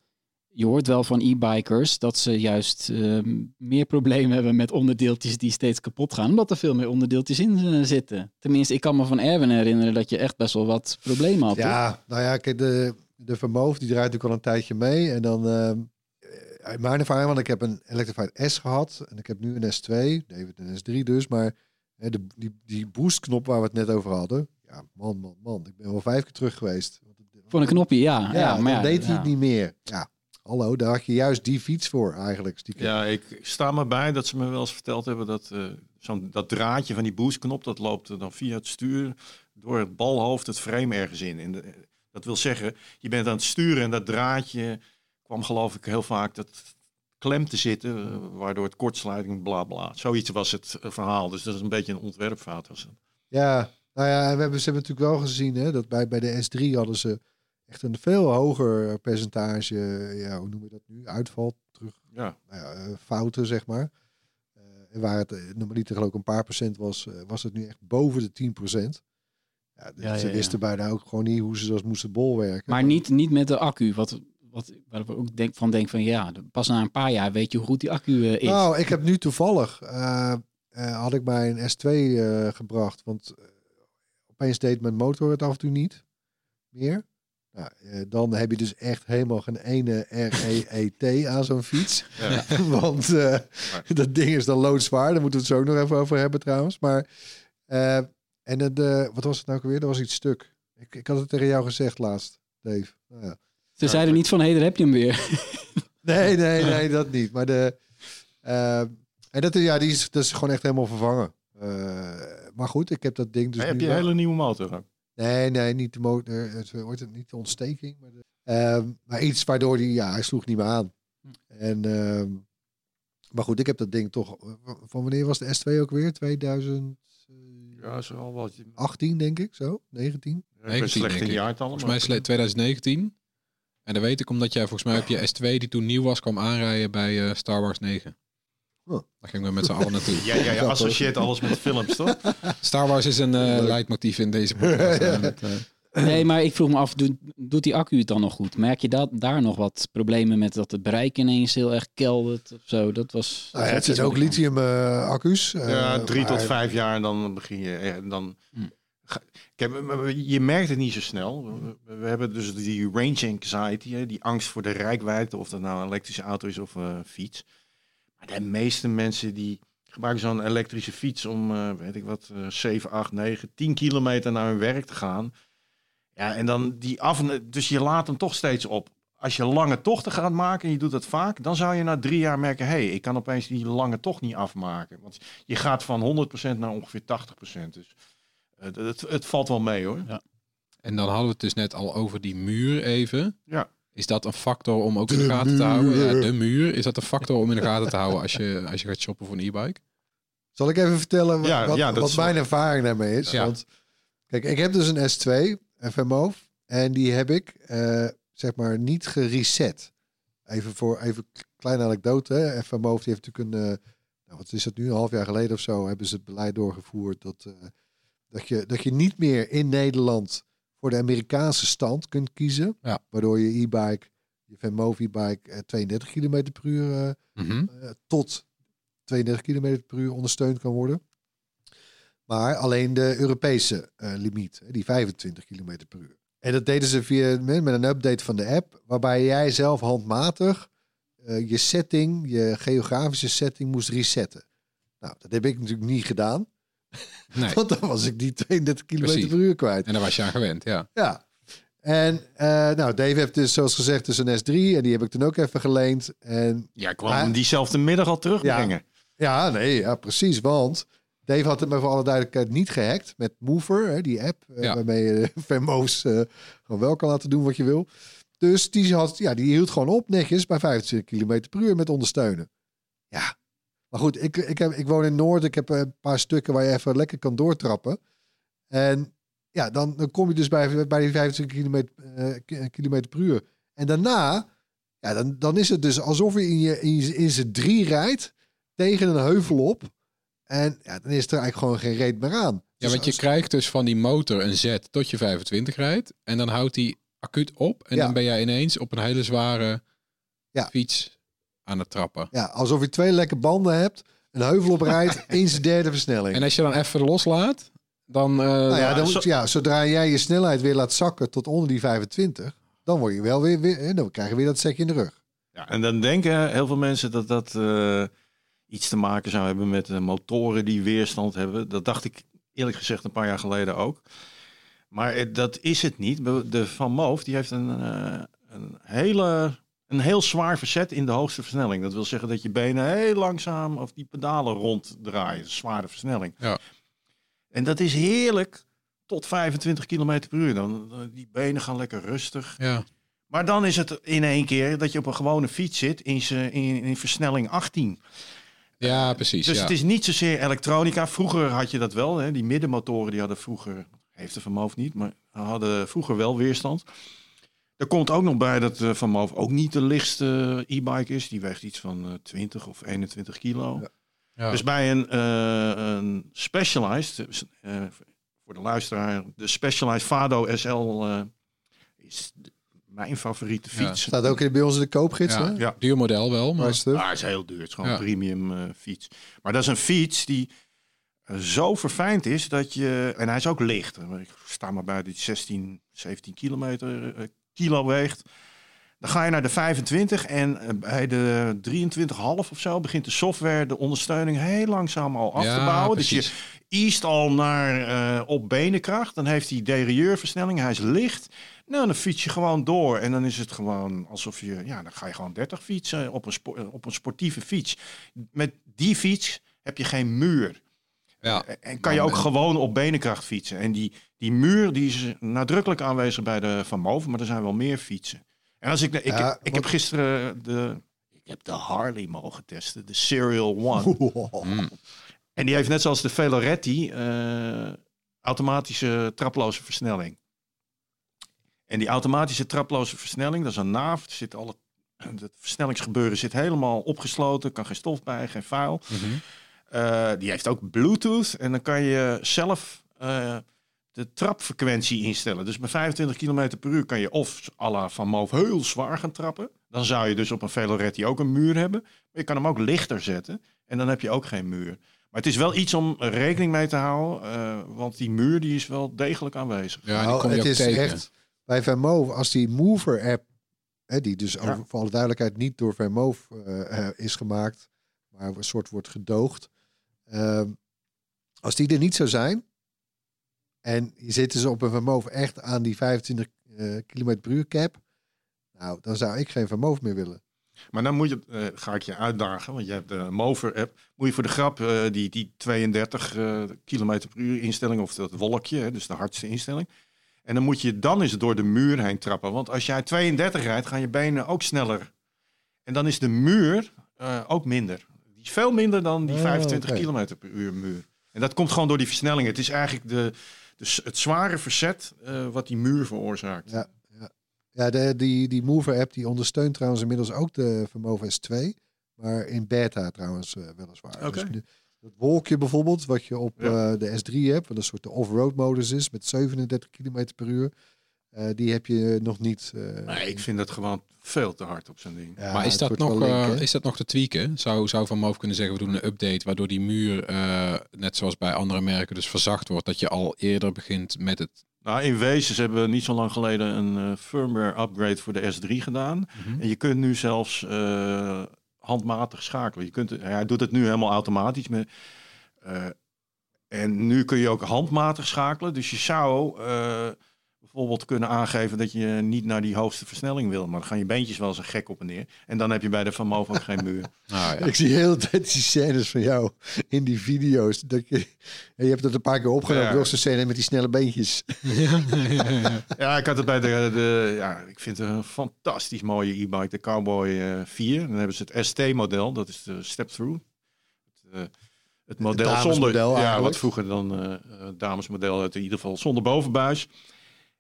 je hoort wel van e-bikers dat ze juist ehm, meer problemen hebben met onderdeeltjes die steeds kapot gaan. Omdat er veel meer onderdeeltjes in eh, zitten. Tenminste, ik kan me van Erwin herinneren dat je echt best wel wat problemen had. Ja, nou ja, kijk, de, de Vermoof die draait natuurlijk al een tijdje mee. En dan, ehm, uit mijn ervaring, want ik heb een Electrified S gehad. En ik heb nu een S2, David een S3 dus. Maar hè, de, die, die boostknop waar we het net over hadden. Ja, man, man, man. Ik ben wel vijf keer terug geweest. Voor een knopje, ja. Ja, ja, maar ja, deed hij ja. het niet meer. Ja, hallo, daar had je juist die fiets voor eigenlijk. Ja, ik sta me bij dat ze me wel eens verteld hebben dat eh, zo'n dat draadje van die boostknop, dat loopt er dan via het stuur door het balhoofd het frame ergens in. En de- dat wil zeggen, je bent aan het sturen en dat draadje kwam geloof ik heel vaak dat klem te zitten, eh, waardoor het kortsluiting, bla bla. Zoiets was het eh, verhaal. Dus dat is een beetje een ontwerpfout. Was het. Ja, nou ja, we hebben, ze hebben natuurlijk wel gezien hè, dat bij, bij de S3 hadden ze echt een veel hoger percentage, ja, hoe noem je dat nu, uitval, terug, Ja. nou ja, eh, fouten zeg maar. Eh, en waar het eh, normaliter geloof ik een paar procent was, eh, was het nu echt boven de 10 procent. Ja, dus Ja, ze ja, ja. wisten bijna ook gewoon niet hoe ze dat moesten bolwerken. Maar niet, niet met de accu. Wat, wat, waar ik ook denk, van denk van ja, pas na een paar jaar weet je hoe goed die accu eh, is. Nou, ik heb nu toevallig, eh, eh, had ik mijn S2 eh, gebracht, want eh, opeens deed mijn motor het af en toe niet meer. Nou, eh, dan heb je dus echt helemaal geen ene REET aan zo'n fiets. Ja. Want eh, dat ding is dan loodzwaar. Daar moeten we het zo ook nog even over hebben trouwens. Maar, eh, en het, eh, wat was het nou ook weer? Er was iets stuk. Ik, ik had het tegen jou gezegd laatst, Dave. Nou ja. Ze zeiden niet van, hé, daar heb je hem weer. Nee, nee, nee, dat niet. Maar de. en dat, is- ja, die is, dat is gewoon echt helemaal vervangen. Eh, maar goed, ik heb dat ding dus. heb nu je een hele nieuwe motor ook? Nee, nee, niet de motor. Het wordt het niet de ontsteking. Maar, de, ehm, maar iets waardoor die, ja, hij sloeg niet meer aan. En, ehm, maar goed, ik heb dat ding toch. Van wanneer was de S2 ook weer? 2018, Ja, zo al wat. denk ik, zo? 19? Ik ben 19, slecht in jaartallen. Volgens mij is het 2019. En dat weet ik omdat jij volgens mij op je S2 die toen nieuw was kwam aanrijden bij eh, Star Wars 9. Oh. Daar gingen we met z'n allen naartoe. Ja, ja, ja, associeert alles met films, toch? Star Wars is een eh leidmotief in deze podcast. En het, eh, Nee, maar ik vroeg me af, doet, doet die accu het dan nog goed? Merk je dat, daar nog wat problemen met dat het bereik ineens heel erg keldert of zo? Dat was... Nou ja, het zijn ook lithium eh, accu's. Ja, drie tot vijf jaar en dan begin je. Dan, Hm. Kijk, maar je merkt het niet zo snel. We, hebben dus die range anxiety, hè, die angst voor de rijkwijde, of dat nou een elektrische auto is of eh, een fiets. De meeste mensen die gebruiken zo'n elektrische fiets om, eh, weet ik wat, eh 7, 8, 9, 10 kilometer naar hun werk te gaan. Ja, en dan die af, dus je laat hem toch steeds op. Als je lange tochten gaat maken en je doet dat vaak, dan zou je na drie jaar merken, hé, hey, ik kan opeens die lange tocht niet afmaken. Want je gaat van 100% naar ongeveer 80%. Dus eh, het, het, het valt wel mee hoor. en dan hadden we het dus net al over die muur even. Ja. Is dat een factor om ook in de, De gaten te houden? Ja, de muur. Is dat een factor om in de gaten te houden als je, als je gaat shoppen voor een e-bike? Zal ik even vertellen wat, Ja, wat, ja, dat wat is mijn ervaring daarmee is? Ja. Want kijk, ik heb dus een S2 FMO en die heb ik eh, zeg maar niet gereset. Even voor even kleine anekdote. Hè. FMO die heeft natuurlijk een, eh, nou, wat is dat nu, een half jaar geleden of zo, hebben ze het beleid doorgevoerd dat, eh, dat, je, dat je niet meer in Nederland voor de Amerikaanse stand kunt kiezen. Ja. Waardoor je e-bike, je e-bike eh, 32 km per uur eh, Mhm. eh, tot 32 km per uur ondersteund kan worden. Maar alleen de Europese eh, limiet, die 25 km per uur. En dat deden ze via, met een update van de app, waarbij jij zelf handmatig je setting, je geografische setting moest resetten. Nou, dat heb ik natuurlijk niet gedaan, Nee. want dan was ik die 32 km per uur kwijt. En daar was je aan gewend, ja. Ja. En eh, nou, Dave heeft dus zoals gezegd dus een S3 en die heb ik toen ook even geleend. En Ja, ik kwam hem diezelfde middag al terugbrengen. Ja, nee, ja, precies. Want Dave had het me voor alle duidelijkheid niet gehackt met Mover, hè, die app eh, Ja. waarmee je Venmo's eh, gewoon wel kan laten doen wat je wil. Dus die, had, ja, die hield gewoon op netjes bij 25 km per uur met ondersteunen. Ja, maar goed, ik, ik, heb, ik woon in Noord. Ik heb een paar stukken waar je even lekker kan doortrappen. En ja, dan, dan kom je dus bij, bij die 25 km, kilometer per uur. En daarna, ja, dan, dan is het dus alsof je in je, in je in z'n drie rijdt tegen een heuvel op. En ja, dan is er eigenlijk gewoon geen reet meer aan. Ja, Dus want je als- krijgt dus van die motor een zet tot je 25 rijdt. En dan houdt die acuut op. En Ja. dan ben jij ineens op een hele zware Ja. fiets aan het trappen. Ja, alsof je twee lekke banden hebt, een heuvel oprijdt, in zijn derde versnelling. En als je dan even loslaat, dan... eh, nou ja, dan, zo- ja, zodra jij je snelheid weer laat zakken tot onder die 25, dan word je wel weer, weer hè, dan krijg je weer dat setje in de rug. Ja, en dan denken heel veel mensen dat dat eh, iets te maken zou hebben met eh, motoren die weerstand hebben. Dat dacht ik eerlijk gezegd een paar jaar geleden ook. Maar eh, dat is het niet. De Van Moof die heeft een, eh, een hele een heel zwaar verzet in de hoogste versnelling. Dat wil zeggen dat je benen heel langzaam of die pedalen ronddraaien. Zware versnelling. Ja. En dat is heerlijk tot 25 km per uur. Dan, die benen gaan lekker rustig. Ja. Maar dan is het in één keer dat je op een gewone fiets zit in, in, in versnelling 18. ja, precies. Dus ja. het is niet zozeer elektronica. Vroeger had je dat wel. Hè? Die middenmotoren die hadden vroeger, heeft de Moof niet, maar hadden vroeger wel weerstand. Er komt ook nog bij dat de Van Moof ook niet de lichtste e-bike is. Die weegt iets van eh, 20 of 21 kilo. Ja. Ja. Dus bij een, eh, een Specialized, eh, voor de luisteraar, de Specialized Fado SL eh, is de- mijn favoriete Ja. fiets. Staat ook in- bij ons in de koopgids, Ja. hè? Ja. Duur model wel, maar... Stuff. Ah, is heel duur. Het is gewoon Ja. een premium eh, fiets. Maar dat is een fiets die eh, zo verfijnd is dat je... En hij is ook licht. Ik sta maar bij die 16, 17 kilometer eh, kilo weegt. Dan ga je naar de 25 en eh, bij de 23,5 of zo begint de software de ondersteuning heel langzaam al af Ja, te bouwen. Dus je east al naar eh, op benenkracht. Dan heeft hij derieurversnelling. Hij is licht. Nou, dan fiets je gewoon door. En dan is het gewoon alsof je... Ja, dan ga je gewoon 30 fietsen op een, op een sportieve fiets. Met die fiets heb je geen muur. Ja. En kan je ook gewoon op benenkracht fietsen. En die, die muur die is nadrukkelijk aanwezig bij de Van Moven. Maar er zijn wel meer fietsen. En als ik... Ik, Ja, ik, ik heb gisteren de... Ik heb de Harley mogen testen. De Serial One. Mm. En die heeft net zoals de Veloretti eh, automatische traploze versnelling. En die automatische traploze versnelling, dat is een naaf. Er zit alle, het versnellingsgebeuren zit helemaal opgesloten. Kan geen stof bij, geen vuil. Mhm. Eh, die heeft ook Bluetooth. En dan kan je zelf eh, de trapfrequentie instellen. Dus bij 25 km per uur kan je of à la Van Moof heel zwaar gaan trappen. Dan zou je dus op een Veloretti ook een muur hebben. Maar je kan hem ook lichter zetten. En dan heb je ook geen muur. Maar het is wel iets om rekening mee te houden. eh, want die muur die is wel degelijk aanwezig. Ja, Nou, kom je het is tegen. echt bij Venmove, als die Mover-app, hè, die dus Ja. over, voor alle duidelijkheid niet door Venmove eh, is gemaakt, maar een soort wordt gedoogd. Ehm, als die er niet zou zijn, en je zit dus op een Venmove echt aan die 25 eh km per uur cap, nou, dan zou ik geen Venmove meer willen. Maar dan moet je, eh, ga ik je uitdagen, want je hebt de Mover-app. Moet je voor de grap eh, die, die 32 eh km per uur instelling, of dat wolkje, dus de hardste instelling. En dan moet je dan eens door de muur heen trappen. Want als jij 32 rijdt, gaan je benen ook sneller. En dan is de muur eh, ook minder. Die is veel minder dan die Oh, 25 oké. km per uur muur. En dat komt gewoon door die versnelling. Het is eigenlijk de, het zware verzet eh, wat die muur veroorzaakt. Ja, ja. ja de, die, die Mover-app die ondersteunt trouwens inmiddels ook de Vermogen S2. Maar in beta trouwens eh, weliswaar. Oké. Dus dat wolkje bijvoorbeeld, wat je op Ja. eh, de S3 hebt, wat een soort de off-road modus is met 37 km per uur. Eh, die heb je nog niet. eh, Nee, ik vind dat gewoon veel te hard op zo'n ding. ja, maar is dat, nog, eh, is dat nog te tweaken? Zou, zou Van Moof kunnen zeggen, we doen een update waardoor die muur, eh, net zoals bij andere merken, dus verzacht wordt. Dat je al eerder begint met het... Nou, in wezen, ze hebben niet zo lang geleden een eh, firmware upgrade voor de S3 gedaan. En je kunt nu zelfs eh, handmatig schakelen. Je kunt, hij doet het nu helemaal automatisch. Eh, en nu kun je ook handmatig schakelen. Dus je zou eh, bijvoorbeeld kunnen aangeven dat je niet naar die hoogste versnelling wil. Maar dan gaan je beentjes wel zo gek op en neer. En dan heb je bij de Van ook geen muur. Nou ja. Ik zie heel de tijd die scènes van jou in die video's. Dat je, en je hebt het een paar keer opgenomen, Ja. scène met die snelle beentjes. Ja, ik had het bij de, de ja, ik vind het een fantastisch mooie e-bike, de Cowboy eh 4. Dan hebben ze het ST-model, dat is de step-through. Het, eh, het model zonder, ja, eigenlijk. wat vroeger dan eh, eh, damesmodel uit in ieder geval zonder bovenbuis.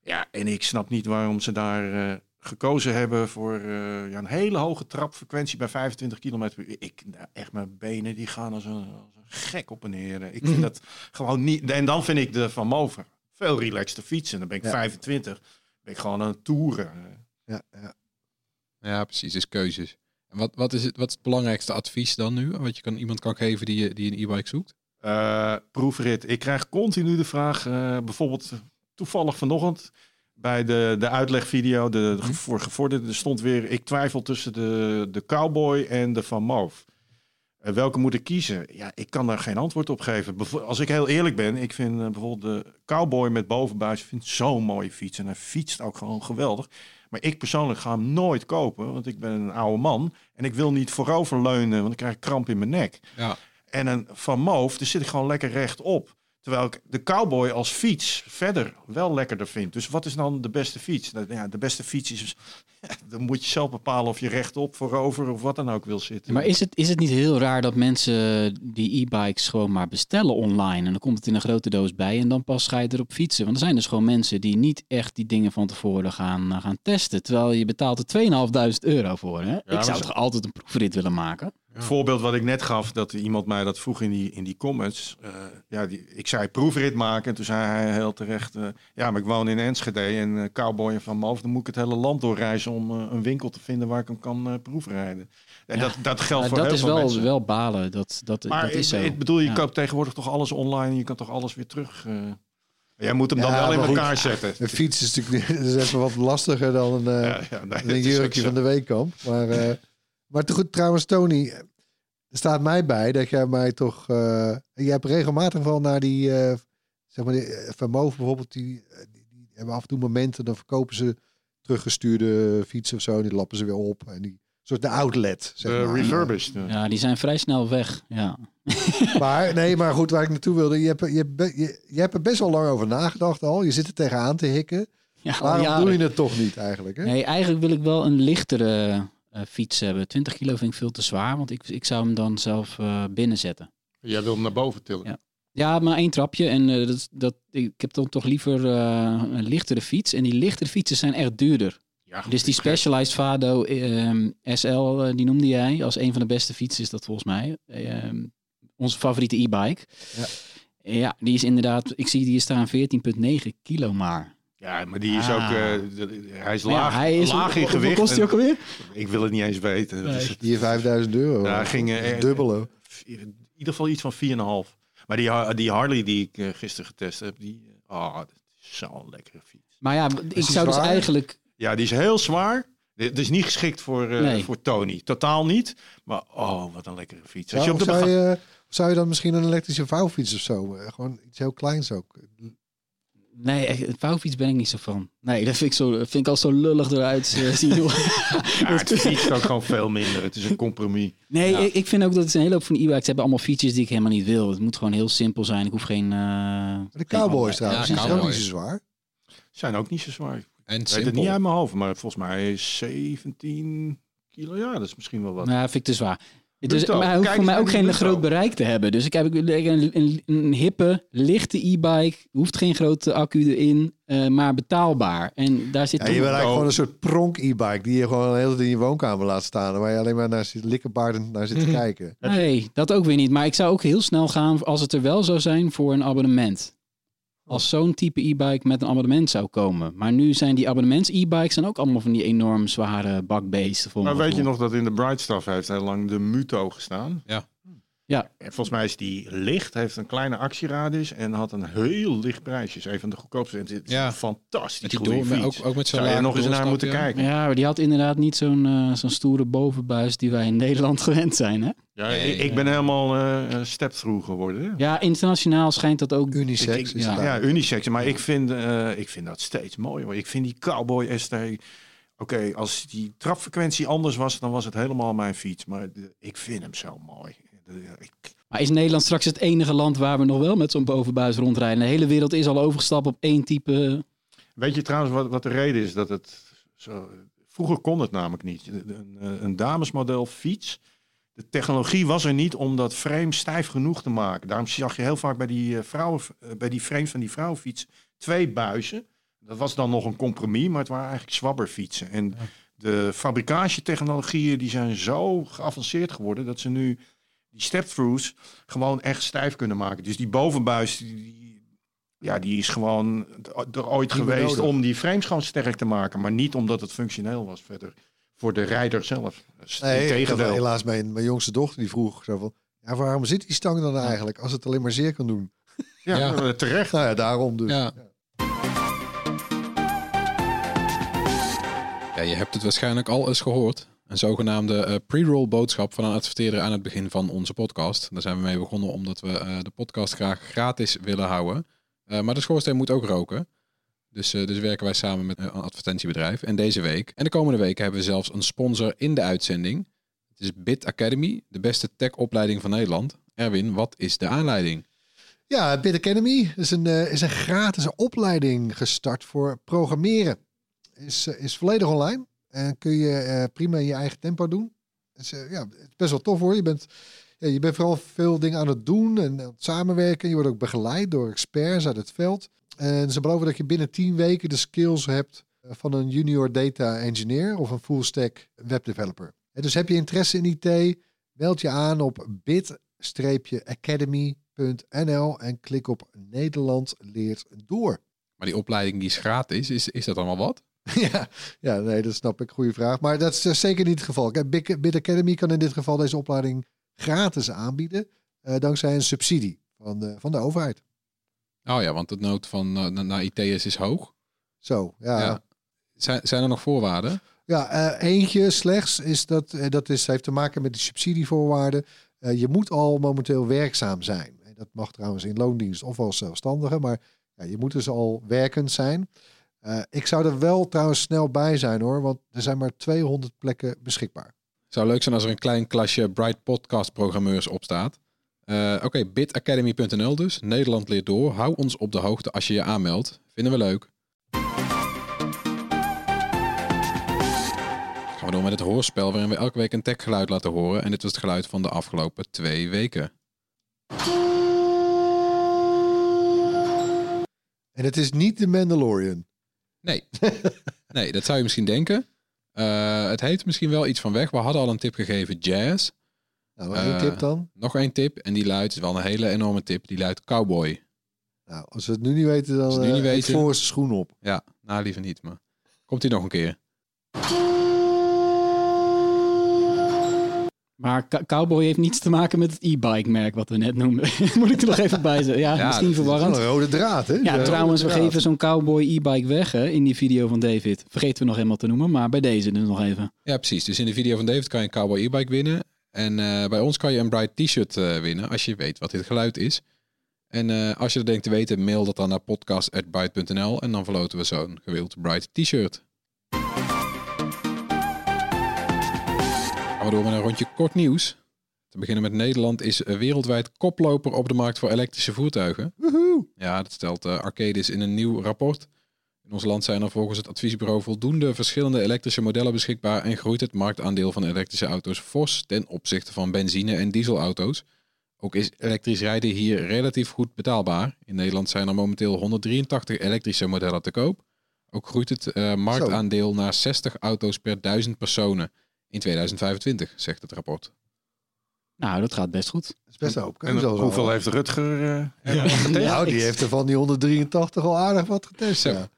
Ja, en ik snap niet waarom ze daar eh, gekozen hebben voor eh, ja, een hele hoge trapfrequentie bij 25 km per uur. Ik, nou, echt mijn benen die gaan als een, als een gek op en neer. Ik vind dat gewoon niet. En dan vind ik de Van Mover veel relaxter fietsen. Dan ben ik Ja. 25, ben ik gewoon aan het toeren. Ja, ja. ja, precies, is keuzes. En wat, wat, is het, wat is het belangrijkste advies dan nu? Wat je kan, iemand kan geven die, die een e-bike zoekt? Eh, proefrit. Ik krijg continu de vraag, eh, bijvoorbeeld toevallig vanochtend bij de, de uitlegvideo, de, de voor gevorderde, er stond weer, ik twijfel tussen de, de Cowboy en de Van Moof. Eh, welke moet ik kiezen? Ja, ik kan daar geen antwoord op geven. Bevo- Als ik heel eerlijk ben, ik vind eh, bijvoorbeeld de Cowboy met bovenbuis zo'n mooie fiets. En hij fietst ook gewoon geweldig. Maar ik persoonlijk ga hem nooit kopen, want ik ben een oude man. En ik wil niet vooroverleunen, want dan krijg ik kramp in mijn nek. Ja. En een Van Moof, daar zit ik gewoon lekker rechtop. Terwijl ik de cowboy als fiets verder wel lekkerder vind. Dus wat is dan de beste fiets? Nou, Ja, de beste fiets is... dan moet je zelf bepalen of je rechtop, voorover of wat dan ook wil zitten. Maar is het, is het niet heel raar dat mensen die e-bikes gewoon maar bestellen online en dan komt het in een grote doos bij en dan pas ga je erop fietsen? Want er zijn dus gewoon mensen die niet echt die dingen van tevoren gaan, eh, gaan testen, terwijl je betaalt er 2500 euro voor. Hè? Ik zou toch altijd een proefrit willen maken? Het voorbeeld wat ik net gaf, dat iemand mij dat vroeg in die, in die comments. eh, ja, die, ik zei proefrit maken. En toen zei hij heel terecht, eh, ja, maar ik woon in Enschede en eh cowboy en van Moof. Dan moet ik het hele land doorreizen om eh, een winkel te vinden waar ik hem kan eh, proefrijden. En Ja. dat, dat geldt voor dat heel is veel wel, mensen. wel balen. Dat, dat, maar dat is zo. ik, ik bedoel, je Ja. koopt tegenwoordig toch alles online. en Je kan toch alles weer terug... eh Jij moet hem dan Ja, wel in goed. elkaar zetten. Een fiets is natuurlijk dat is even wat lastiger dan een, eh, Ja, ja, nee, dat een is jurkje van de weekkamp. Maar, eh, maar te goed, trouwens, Tony, er staat mij bij dat jij mij toch. eh jij hebt regelmatig wel naar die. eh zeg maar, die, eh, Van Moof bijvoorbeeld, die, die, die hebben af en toe momenten, dan verkopen ze teruggestuurde fietsen of zo. Die lappen ze weer op. En die soort de outlet. Zeg maar. refurbished. Ja, die zijn vrij snel weg. Ja. Maar nee, maar goed, waar ik naartoe wilde. Je hebt, je, hebt, je, je hebt er best wel lang over nagedacht al. Je zit er tegenaan te hikken. Ja, Waarom jaren. doe je het toch niet eigenlijk? Hè? Nee, eigenlijk wil ik wel een lichtere fiets hebben. 20 kilo vind ik veel te zwaar, want ik, ik zou hem dan zelf eh binnenzetten. Jij wil hem naar boven tillen. Ja. Ja, maar één trapje. En eh, dat, dat, ik heb dan toch liever eh, een lichtere fiets. En die lichtere fietsen zijn echt duurder. Ja, Dus die Specialized Vado ehm, SL, eh, die noemde jij als een van de beste fietsen, is dat volgens mij. Ehm, onze favoriete e-bike. Ja. Ja, die is inderdaad, ik zie die hier staan 14,9 kilo maar. Ja, maar die is Ah. ook... eh, hij is laag, ja, hij is laag in gewicht. kost hij ook alweer? Ik wil het niet eens weten. Nee. Dus Hier 5000 euro. Ja, ging, eh, Het dubbele. in ieder geval iets van 4,5. Maar die, die Harley die ik gisteren getest heb, die... Oh, dat is zo'n lekkere fiets. Maar ja, ik die zou dus eigenlijk Ja, die is heel zwaar. Het is niet geschikt voor, eh, Nee. voor Tony. Totaal niet. Maar oh, wat een lekkere fiets. Als Zou, je op de zou, je, zou je dan misschien een elektrische vouwfiets of zo? eh, Gewoon iets heel kleins ook. Nee, echt, een vouwfiets ben ik niet zo van. Nee, dat vind ik, zo, vind ik al zo lullig eruit eh, zien. Ja, het fietst ook gewoon veel minder. Het is een compromis. nee, Ja. ik, ik vind ook dat het een hele hoop van e-bikes hebben allemaal features die ik helemaal niet wil. Het moet gewoon heel simpel zijn. Ik hoef geen... eh, De cowboys geen- trouwens, Ja, die zijn ook niet zo zwaar. Zijn ook niet zo zwaar. Ik En weet het niet uit mijn hoofd, maar volgens mij is 17 kilo. Ja, dat is misschien wel wat. Nou, vind ik te zwaar. Het is, Bruto. maar hij hoeft voor mij ook geen groot bereik te hebben. Dus ik heb een, een, een, hippe, lichte e-bike. Hoeft geen grote accu erin, eh, maar betaalbaar. En daar zit Ja, toch- je wil eigenlijk Oh. gewoon een soort pronk e-bike die je gewoon de hele tijd in je woonkamer laat staan. Waar je alleen maar naar zit likkenbaardend naar zit te kijken. Nee, dat ook weer niet. Maar ik zou ook heel snel gaan als het er wel zou zijn voor een abonnement. Als zo'n type e-bike met een abonnement zou komen. Maar nu zijn die abonnements-e-bikes zijn ook allemaal van die enorm zware bakbeesten. voor Maar weet je nog dat in de Bright Stuff heeft heel lang de Muto gestaan? Ja. Ja. En volgens mij is die licht, heeft een kleine actieradius en had een heel licht prijsje. Is een van de goedkoopste. En Het is Ja. een fantastisch Met die goede door, fiets. ook, ook met zo'n Zou je nog eens naar moeten kijken? Ja, maar die had inderdaad niet zo'n eh, zo'n stoere bovenbuis die wij in Nederland gewend zijn. Hè? Ja, Nee, ik, ik ben helemaal eh step-through geworden. hè. Ja, internationaal schijnt dat ook. Unisex Ik- ja. Ja, unisex. Maar ik vind, eh, ik vind dat steeds mooier. Ik vind die Cowboy ST... Oké, als die trapfrequentie anders was, dan was het helemaal mijn fiets. Maar de- ik vind hem zo mooi. Maar is Nederland straks het enige land waar we nog wel met zo'n bovenbuis rondrijden? De hele wereld is al overgestapt op één type. Weet je trouwens wat, wat de reden is dat het zo... Vroeger kon het namelijk niet. Een, een, een damesmodel fiets. De technologie was er niet om dat frame stijf genoeg te maken. Daarom zag je heel vaak bij die, eh, vrouwen, eh, bij die frames van die vrouwenfiets twee buizen. Dat was dan nog een compromis, maar het waren eigenlijk zwabberfietsen. En de fabricatietechnologieën die zijn zo geavanceerd geworden dat ze nu die step-throughs gewoon echt stijf kunnen maken. Dus die bovenbuis, die, die- ja, die is gewoon er ooit geweest om die frames gewoon sterk te maken, maar niet omdat het functioneel was verder voor de rijder zelf. Nee, ik had integendeel. helaas mijn, mijn jongste dochter die vroeg zo van... Ja, waarom zit die stang dan eigenlijk als het alleen maar zeer kan doen? Ja, Ja. eh, terecht. Nou ja, daarom dus. Ja. Ja, je hebt het waarschijnlijk al eens gehoord. Een zogenaamde eh, pre-roll boodschap van een adverteerder aan het begin van onze podcast. Daar zijn we mee begonnen omdat we eh, de podcast graag gratis willen houden. Eh, maar de schoorsteen moet ook roken. Dus, dus werken wij samen met een advertentiebedrijf. En deze week en de komende weken hebben we zelfs een sponsor in de uitzending. Het is Bit Academy, de beste tech-opleiding van Nederland. Erwin, wat is de aanleiding? Ja, Bit Academy is een, is een gratis opleiding gestart voor programmeren. Is, is volledig online en kun je eh, prima je eigen tempo doen. Eh, ja, het is best wel tof hoor. Je bent, ja, je bent vooral veel dingen aan het doen en aan het samenwerken. Je wordt ook begeleid door experts uit het veld. En ze beloven dat je binnen 10 weken de skills hebt eh, van een junior data engineer of een full stack webdeveloper. En dus heb je interesse in IT, meld je aan op bit-academy.nl en klik op Nederland leert door. Maar die opleiding die is gratis. Is, is dat allemaal wat? ja, ja, nee, dat snap ik. Goede vraag. Maar dat is eh, zeker niet het geval. Big, Bit Academy kan in dit geval deze opleiding gratis aanbieden. eh, dankzij een subsidie van de, van de overheid. Oh ja, want de nood van eh, na- naar IT'ers is hoog. Zo, ja. Ja. Ja, Zijn, zijn er nog voorwaarden? eh, eentje slechts is dat, dat is, heeft te maken met de subsidievoorwaarden. Je moet al momenteel werkzaam zijn. Dat mag trouwens in loondienst of als zelfstandige, maar ja, je moet dus al werkend zijn. Eh, ik zou er wel trouwens snel bij zijn hoor, want er zijn maar 200 plekken beschikbaar. Zou leuk zijn als er een klein klasje Bright Podcast programmeurs op staat. Eh, Oké, bitacademy.nl dus. Nederland leert door. Hou ons op de hoogte als je je aanmeldt. Vinden we leuk. Gaan we door met het hoorspel waarin we elke week een techgeluid laten horen. En dit was het geluid van de afgelopen twee weken. En het is niet de Mandalorian. Nee, nee dat zou je misschien denken. Eh, het heeft misschien wel iets van weg. We hadden al een tip gegeven, jazz. Nou, één Eh, tip dan. Nog één tip en die luidt, is wel een hele enorme tip, die luidt cowboy. Nou, als we het nu niet weten, dan nu eh, niet ik weten- voorste schoen op. Ja, nou liever niet, maar komt hij nog een keer. Maar Cowboy heeft niets te maken met het e-bike merk wat we net noemden. Moet ik er nog even bij zeggen. Ja, Ja, misschien verwarrend. een rode draad, hè? Ja, De trouwens, we draad. geven zo'n Cowboy e-bike weg hè, in die video van David. Vergeten we nog helemaal te noemen, maar bij deze dus nog even. Ja, precies. Dus in de video van David kan je een cowboy e-bike winnen. En eh, bij ons kan je een Bright t-shirt eh, winnen als je weet wat dit geluid is. En eh, als je dat denkt te weten, mail dat dan naar podcast.bright.nl en dan verloten we zo'n gewild Bright t-shirt. Gaan we door met een rondje kort nieuws. Te beginnen met Nederland is wereldwijd koploper op de markt voor elektrische voertuigen. Woehoe. Ja, dat stelt eh, Arcadis in een nieuw rapport. In ons land zijn er volgens het adviesbureau voldoende verschillende elektrische modellen beschikbaar en groeit het marktaandeel van elektrische auto's fors ten opzichte van benzine- en dieselauto's. Ook is elektrisch rijden hier relatief goed betaalbaar. In Nederland zijn er momenteel 183 elektrische modellen te koop. Ook groeit het eh, marktaandeel naar 60 auto's per duizend personen in 2025, zegt het rapport. Nou, dat gaat best goed. Dat is best een hoop. En hoeveel heeft Rutger eh, getest? Nou, die heeft er van die 183 al aardig wat getest. Ja.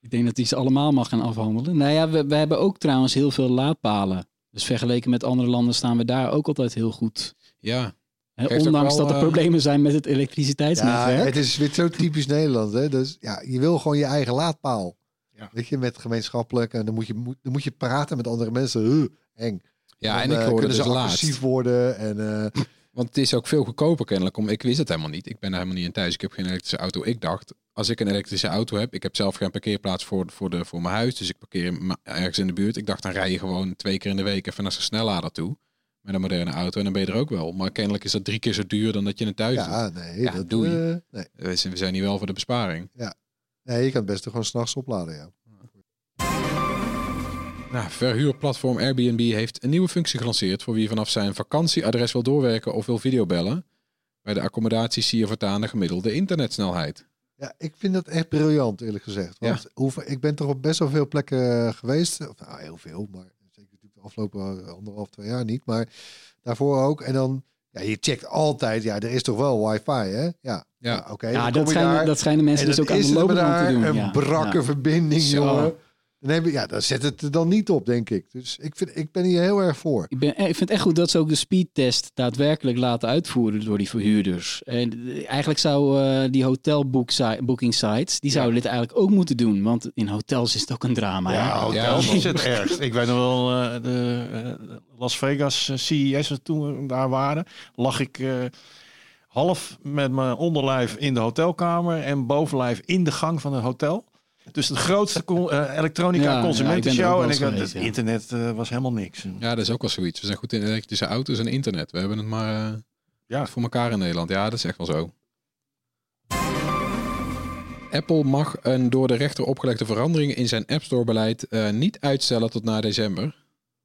Ik denk dat hij ze allemaal mag gaan afhandelen. Nou ja, we, we hebben ook trouwens heel veel laadpalen. Dus vergeleken met andere landen staan we daar ook altijd heel goed. Ja, ondanks wel, dat er eh, problemen zijn met het Ja, elektriciteitsnetwerk. het is weer zo typisch Nederland. Hè? Dus ja, je wil gewoon je eigen laadpaal. Ja. Weet je, met gemeenschappelijk. En dan moet je, moet, dan moet je praten met andere mensen. Eng. ja Dan, en ik eh, hoorde dus ze agressief worden. En, eh, Want het is ook veel goedkoper kennelijk. Om, ik wist het helemaal niet. Ik ben er helemaal niet in thuis. Ik heb geen elektrische auto. Ik dacht, als ik een elektrische auto heb... Ik heb zelf geen parkeerplaats voor, voor, de, voor mijn huis. Dus ik parkeer ergens in de buurt. Ik dacht, dan rij je gewoon twee keer in de week even naar zijn snellader toe. Met een moderne auto. En dan ben je er ook wel. Maar kennelijk is dat drie keer zo duur dan dat je het thuis doet. ja, nee. Ja, dat, doei. eh, nee. We zijn- hier wel voor de besparing. nee, je kan het best gewoon s'nachts opladen. Ja. Nou, verhuurplatform Airbnb heeft een nieuwe functie gelanceerd... voor wie vanaf zijn vakantieadres wil doorwerken of wil videobellen. Bij de accommodatie zie je voortaan de gemiddelde internetsnelheid. Ja, ik vind dat echt briljant, eerlijk gezegd. Want hoeveel, ik ben toch op best wel veel plekken geweest. Of, nou, heel veel, maar zeker natuurlijk de afgelopen eh, anderhalf, twee jaar niet. Maar daarvoor ook. En dan, ja, je checkt altijd, ja, er is toch wel wifi, hè? Ja, ja. oké. ja, dan kom dat schijnen, daar, dat schijnen mensen en dus ook aan de lopende te daar doen. Een ja. brakke Ja. verbinding, Zo. jongen. Dan, heb je, ja, dan zet het er dan niet op, denk ik. Dus ik, vind, ik ben hier heel erg voor. Ik, ben, ik vind het echt goed dat ze ook de speedtest daadwerkelijk laten uitvoeren door die verhuurders. En eh, eigenlijk zou eh, die hotelbooking sites, die zouden dit eigenlijk ook moeten doen. Want in hotels is het ook een drama. hè? Ja, hotels is het ergst. Ik weet nog wel, eh, de Las Vegas CES, toen we daar waren, lag ik eh, half met mijn onderlijf in de hotelkamer en bovenlijf in de gang van het hotel. Dus de grootste con- eh, elektronica Ja, ja, ik ben consumentenshow. en ik, had- geweest, het ja. internet eh, was helemaal niks. Ja, dat is ook wel zoiets. We zijn goed in elektrische auto's en internet. We hebben het maar eh, Ja. voor elkaar in Nederland. Ja, dat is echt wel zo. Apple mag een door de rechter opgelegde verandering in zijn App Store beleid eh, niet uitstellen tot na december.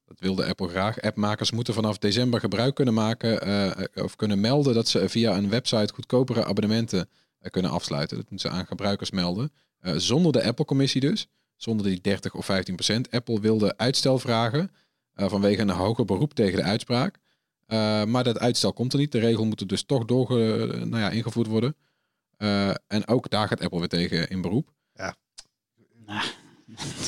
Dat wilde Apple graag. Appmakers moeten vanaf december gebruik kunnen maken eh, of kunnen melden dat ze via een website goedkopere abonnementen kunnen afsluiten. Dat moeten ze aan gebruikers melden. Eh, zonder de Apple-commissie dus. Zonder die 30 of 15 procent. Apple wilde uitstel vragen eh, vanwege een hoger beroep tegen de uitspraak. Eh, maar dat uitstel komt er niet. De regel moet er dus toch doorge, nou ja, ingevoerd worden. Eh, en ook daar gaat Apple weer tegen in beroep.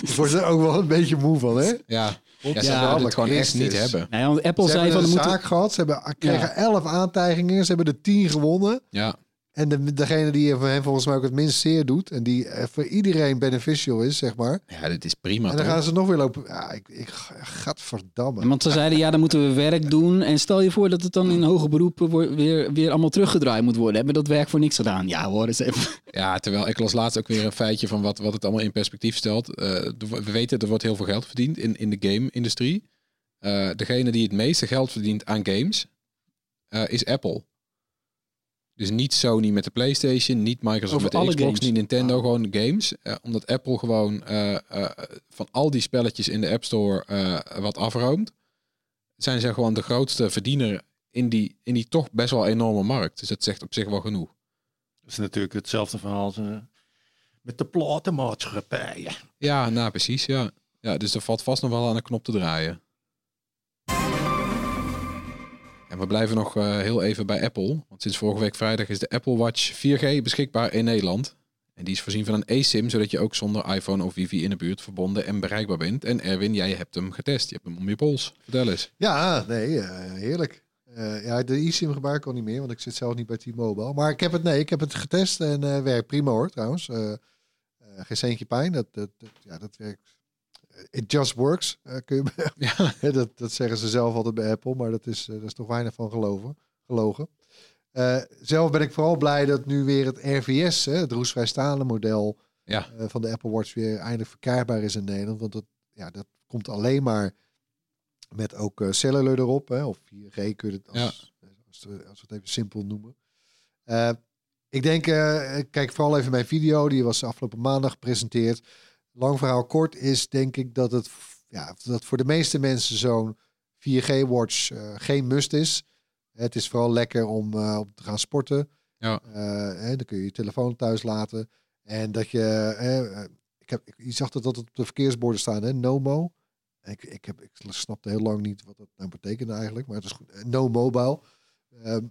Ik word er ook wel een beetje moe van, hè? Ja, ja ze Ja, het gewoon echt niet hebben. Nee, want Apple Ze zei hebben van... een zaak moeten- gehad. Ze hebben, kregen elf aantijgingen. Ze hebben er tien gewonnen. Ja, En de, degene die voor hen volgens mij ook het minst zeer doet. En die voor iedereen beneficial is, zeg maar. ja dit is prima en dan toch? gaan ze nog weer lopen. Ja, ik, ik gadverdamme. Want ze zeiden, ja, dan moeten we werk doen. En stel je voor dat het dan in hoger beroepen wordt- weer, weer allemaal teruggedraaid moet worden. Hebben we dat werk voor niks gedaan? Ja hoor, eens even. Ja, terwijl ik las laatst ook weer een feitje van wat, wat het allemaal in perspectief stelt. Eh, we weten, er wordt heel veel geld verdiend in, in de game-industrie. Eh, degene die het meeste geld verdient aan games eh, is Apple. Dus niet Sony met de PlayStation, niet Microsoft Over met de alle Xbox, games. niet Nintendo, gewoon games. Eh, omdat Apple gewoon eh, eh, van al die spelletjes in de App Store eh, wat afroomt, zijn ze gewoon de grootste verdiener in die, in die toch best wel enorme markt. Dus dat zegt op zich wel genoeg. Dat is natuurlijk hetzelfde verhaal als, met de platenmaatschappijen. Ja, nou precies, ja. Ja, dus er valt vast nog wel aan een knop te draaien. En we blijven nog eh, heel even bij Apple. Want sinds vorige week vrijdag is de Apple Watch 4G beschikbaar in Nederland. En die is voorzien van een eSIM, zodat je ook zonder iPhone of wifi in de buurt verbonden en bereikbaar bent. En Erwin, jij hebt hem getest. Je hebt hem om je pols. Vertel eens. Ja, nee, eh, heerlijk. Eh, ja, de eSIM gebruik ik al niet meer, want ik zit zelf niet bij T-Mobile. Maar ik heb het, nee, ik heb het getest en eh werkt prima hoor, trouwens. Geen centje pijn, dat, dat- ja, dat werkt. It just works, eh, kun je, Ja, dat, dat zeggen ze zelf altijd bij Apple, maar dat is, eh, dat is toch weinig van geloven, gelogen. Eh, zelf ben ik vooral blij dat nu weer het RVS, hè, het roestvrijstaande model ja. van de Apple Watch, weer eindelijk verkrijgbaar is in Nederland. Want dat, ja, dat komt alleen maar met ook cellular erop, hè, of 4G kun je het als, als, we- als we het even simpel noemen. Ik denk, kijk vooral even mijn video, die was afgelopen maandag gepresenteerd. Lang verhaal kort is denk ik dat het ja, dat voor de meeste mensen zo'n 4G-watch eh, geen must is. Het is vooral lekker om, eh, om te gaan sporten. Ja. Eh, hè, dan kun je je telefoon thuis laten. En dat je, ik heb, ik, je zag dat dat op de verkeersborden staan, hè, NOMO. Ik, ik, heb, ik snapte heel lang niet wat dat nou betekende eigenlijk, maar het is goed. No mobile. Ehm,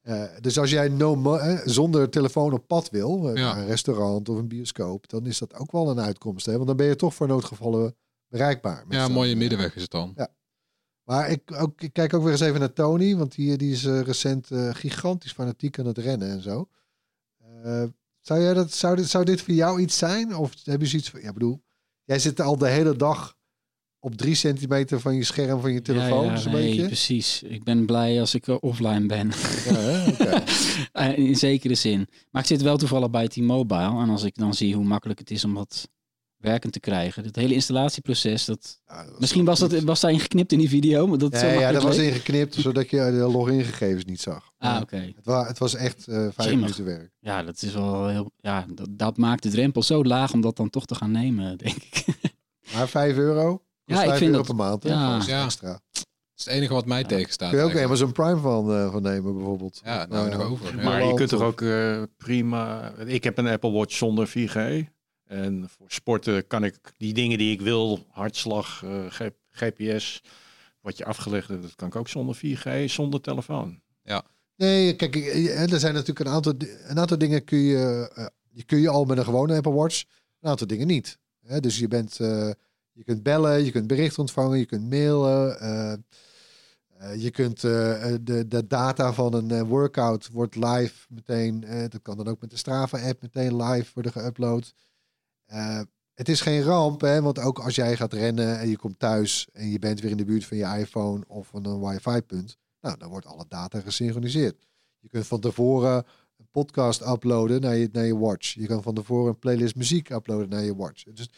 eh, dus als jij no eh, zonder telefoon op pad wil, eh, Ja. naar een restaurant of een bioscoop, dan is dat ook wel een uitkomst. Hè? Want dan ben je toch voor noodgevallen bereikbaar. ja, zo'n, mooie eh, middenweg is het dan. maar ik, ook, ik kijk ook weer eens even naar Tony, want die, die is recent gigantisch fanatiek aan het rennen en zo. Zou, jij dat, zou, dit, zou dit voor jou iets zijn? Of heb je zoiets van, ja, ik bedoel, jij zit al de hele dag op drie centimeter van je scherm van je telefoon, Ja, ja, dus een nee, beetje. precies. Ik ben blij als ik eh, offline ben. Ja. Eh, In zekere zin. Maar ik zit wel toevallig bij T-Mobile. En als ik dan zie hoe makkelijk het is om dat werkend te krijgen. Het hele installatieproces. Dat... Ja, dat was Misschien was dat, was daarin geknipt in die video. Maar dat Nee, ja, dat was ingeknipt zodat je de logingegevens niet zag. Ah, oké. het, wa het was echt eh, vijf minuten werk. Ja, dat is wel heel... Ja, dat, dat maakt de drempel zo laag om dat dan toch te gaan nemen, denk ik. Maar 5 euro? Ja, ik 5 vind euro dat- per maand. ja. Ja. extra. Dat is het enige wat mij tegenstaat. Kun je ook eigenlijk. Amazon Prime van, eh, van nemen bijvoorbeeld. Ja, nou, Nou nog ja. over. Ja. Maar je kunt toch ook eh, prima... Ik heb een Apple Watch zonder 4G. En voor sporten kan ik die dingen die ik wil, hartslag, eh, GPS, wat je afgelegd hebt, dat kan ik ook zonder 4G, zonder telefoon. Nee, kijk, er zijn natuurlijk een aantal, een aantal dingen kun je, kun je al met een gewone Apple Watch, een aantal dingen niet. Hè, dus je bent, eh, je kunt bellen, je kunt bericht ontvangen, je kunt mailen, eh, eh, je kunt eh, de, de data van een workout wordt live meteen, dat kan dan ook met de Strava app meteen live worden geüpload. Het is geen ramp, hè, want ook als jij gaat rennen en je komt thuis en je bent weer in de buurt van je iPhone of van een wifi punt, nou, dan wordt alle data gesynchroniseerd. Je kunt van tevoren een podcast uploaden naar je, naar je watch. Je kan van tevoren een playlist muziek uploaden naar je watch. Dus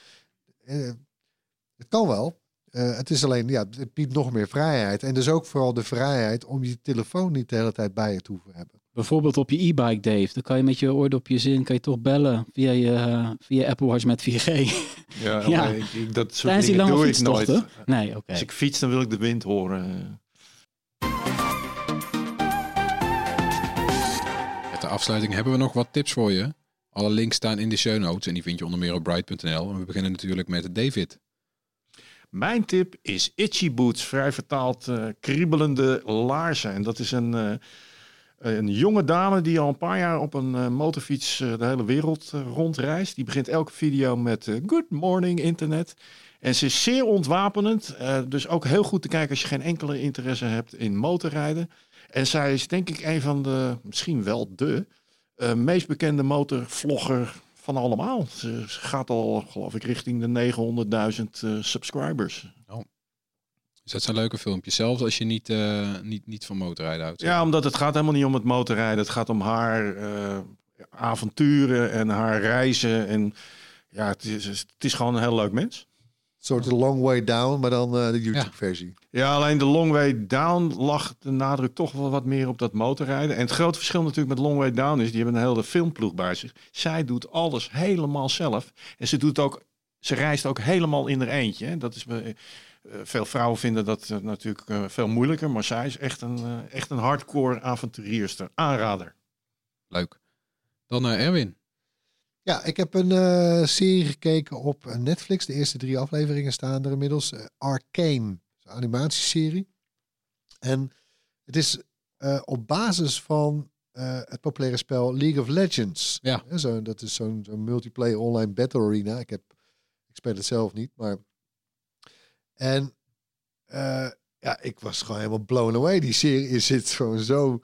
het kan wel. Eh, het is alleen, ja, het biedt nog meer vrijheid. En dus ook vooral de vrijheid om je telefoon niet de hele tijd bij je te hoeven hebben. Bijvoorbeeld op je e-bike, Dave. Dan kan je met je oordopjes in, kan je toch bellen via je, eh, via Apple Watch met 4G. Ja, ik, ik- dat soort Tijdens dingen doe ik nooit. fietstochten? Nee, oké. Als ik fiets, dan wil ik de wind horen. Met de afsluiting hebben we nog wat tips voor je. Alle links staan in de show notes en die vind je onder meer op bright.nl. En we beginnen natuurlijk met David. Mijn tip is Itchy Boots, vrij vertaald eh, kriebelende laarzen. En dat is een, eh, een jonge dame die al een paar jaar op een eh, motorfiets de hele wereld rondreist. Die begint elke video met Good morning internet. En ze is zeer ontwapenend, dus ook heel goed te kijken als je geen enkele interesse hebt in motorrijden. En zij is denk ik een van de, misschien wel de, meest bekende motorvlogger van allemaal. Ze, gaat al, geloof ik, richting de 900.000 eh, subscribers. Dus dat zijn leuke filmpjes, zelfs als je niet, eh, niet, niet van motorrijden houdt. Ja, omdat het gaat helemaal niet om het motorrijden. Het gaat om haar eh, avonturen en haar reizen. En ja, het is, het is gewoon een heel leuk mens. Een soort long way down, maar dan eh, de YouTube-versie. Ja, alleen de Long Way Down lag de nadruk toch wel wat meer op dat motorrijden. En het grote verschil natuurlijk met Long Way Down is, die hebben een hele filmploeg bij zich. Zij doet alles helemaal zelf. En ze doet ook, ze reist ook helemaal in haar eentje. hè. Dat is, eh, veel vrouwen vinden dat eh, natuurlijk veel moeilijker, maar zij is echt een, echt een hardcore avonturierster. Aanrader. Leuk. Dan naar Erwin. Ja, ik heb een eh, serie gekeken op eh, Netflix. De eerste drie afleveringen staan er inmiddels. Eh, Arcane, een animatieserie. En het is op basis van het populaire spel League of Legends. Ja. Zo, dat is zo'n multiplayer online battle arena. Ik, heb, ik speel het zelf niet, maar... En ja, ik was gewoon helemaal blown away. Die serie zit gewoon zo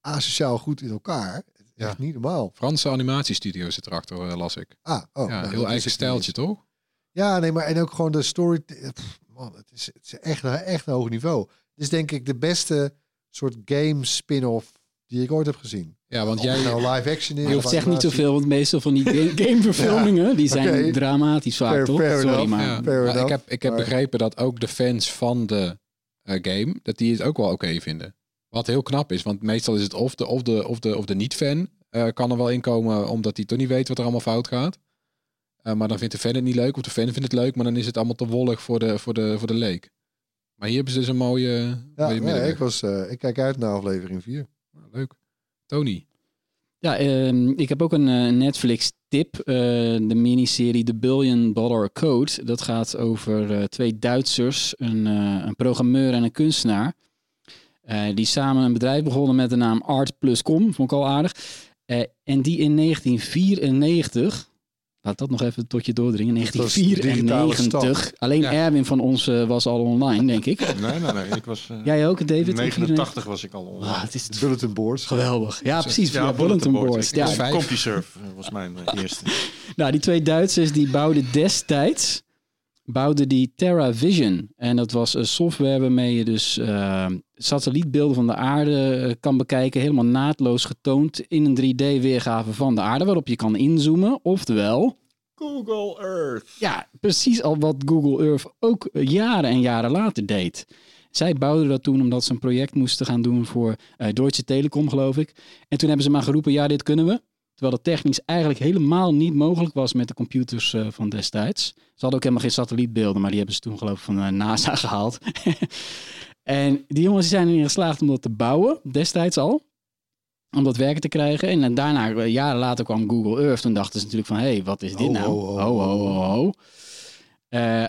asociaal goed in elkaar. Ja. Echt niet normaal. Franse animatiestudio zit erachter, eh, las ik. Ah, oh, ja, nou, heel eigen is stijltje, toch? Ja, nee, maar en ook gewoon de story. Pff, Man, het is, het is echt, een- echt een hoog niveau. Het is denk ik de beste soort game spin-off die ik ooit heb gezien. Ja, want Of jij... nou live action is. Je of zegt niet zoveel, want meestal van die ga- gameverfilmingen, die zijn dramatisch vaak, Fair- toch? fair Sorry, enough. maar... Ja, fair maar ik heb, ik heb maar- begrepen dat ook de fans van de eh, game, dat die het ook wel oké vinden. Wat heel knap is, want meestal is het of de, of de, of de, of de niet-fan eh, kan er wel inkomen omdat hij toch niet weet wat er allemaal fout gaat. Eh, maar dan vindt de fan het niet leuk, of de fan vindt het leuk, maar dan is het allemaal te wollig voor de, voor de, voor de leek. Maar hier hebben ze dus een mooie, Ja, mooie nee, ik, was, eh, ik kijk uit naar aflevering 4. Leuk. Tony. Ja, ehm, ik heb ook een eh, Netflix-tip. eh, de miniserie The Billion Dollar Code. Dat gaat over eh, twee Duitsers, een, eh, een programmeur en een kunstenaar. Eh, die samen een bedrijf begonnen met de naam Art.com. Vond ik al aardig. Eh, en die in 1994... Laat dat nog even tot je doordringen. was de digitale 1994. Alleen Ja. Erwin van ons eh, was al online, denk ik. Nee, nee, nee. Ik was... Jij ook, David? 89 was ik al online. Ah, het is bulletin boards. geweldig. Ja, precies. Ja, Ja, bulletin Ja. CompuServe eh, was mijn eerste. Nou, die twee Duitsers die bouwden destijds bouwden die TerraVision. En dat was een software waarmee je dus eh, satellietbeelden van de aarde eh, kan bekijken. Helemaal naadloos getoond in een 3D-weergave van de aarde. Waarop je kan inzoomen. Oftewel, Google Earth. ja, precies al wat Google Earth ook jaren en jaren later deed. Zij bouwden dat toen omdat ze een project moesten gaan doen voor eh, Deutsche Telekom, geloof ik. En toen hebben ze maar geroepen, ja, dit kunnen we. Terwijl dat technisch eigenlijk helemaal niet mogelijk was met de computers eh, van destijds. Ze hadden ook helemaal geen satellietbeelden, maar die hebben ze toen geloof ik van eh, NASA gehaald. en die jongens zijn erin geslaagd om dat te bouwen, destijds al. Om dat werken te krijgen. En daarna, eh, jaren later kwam Google Earth. Toen dachten ze natuurlijk van, hé, hey, wat is dit Ho, nou? ho, ho, ho, ho, ho. Eh,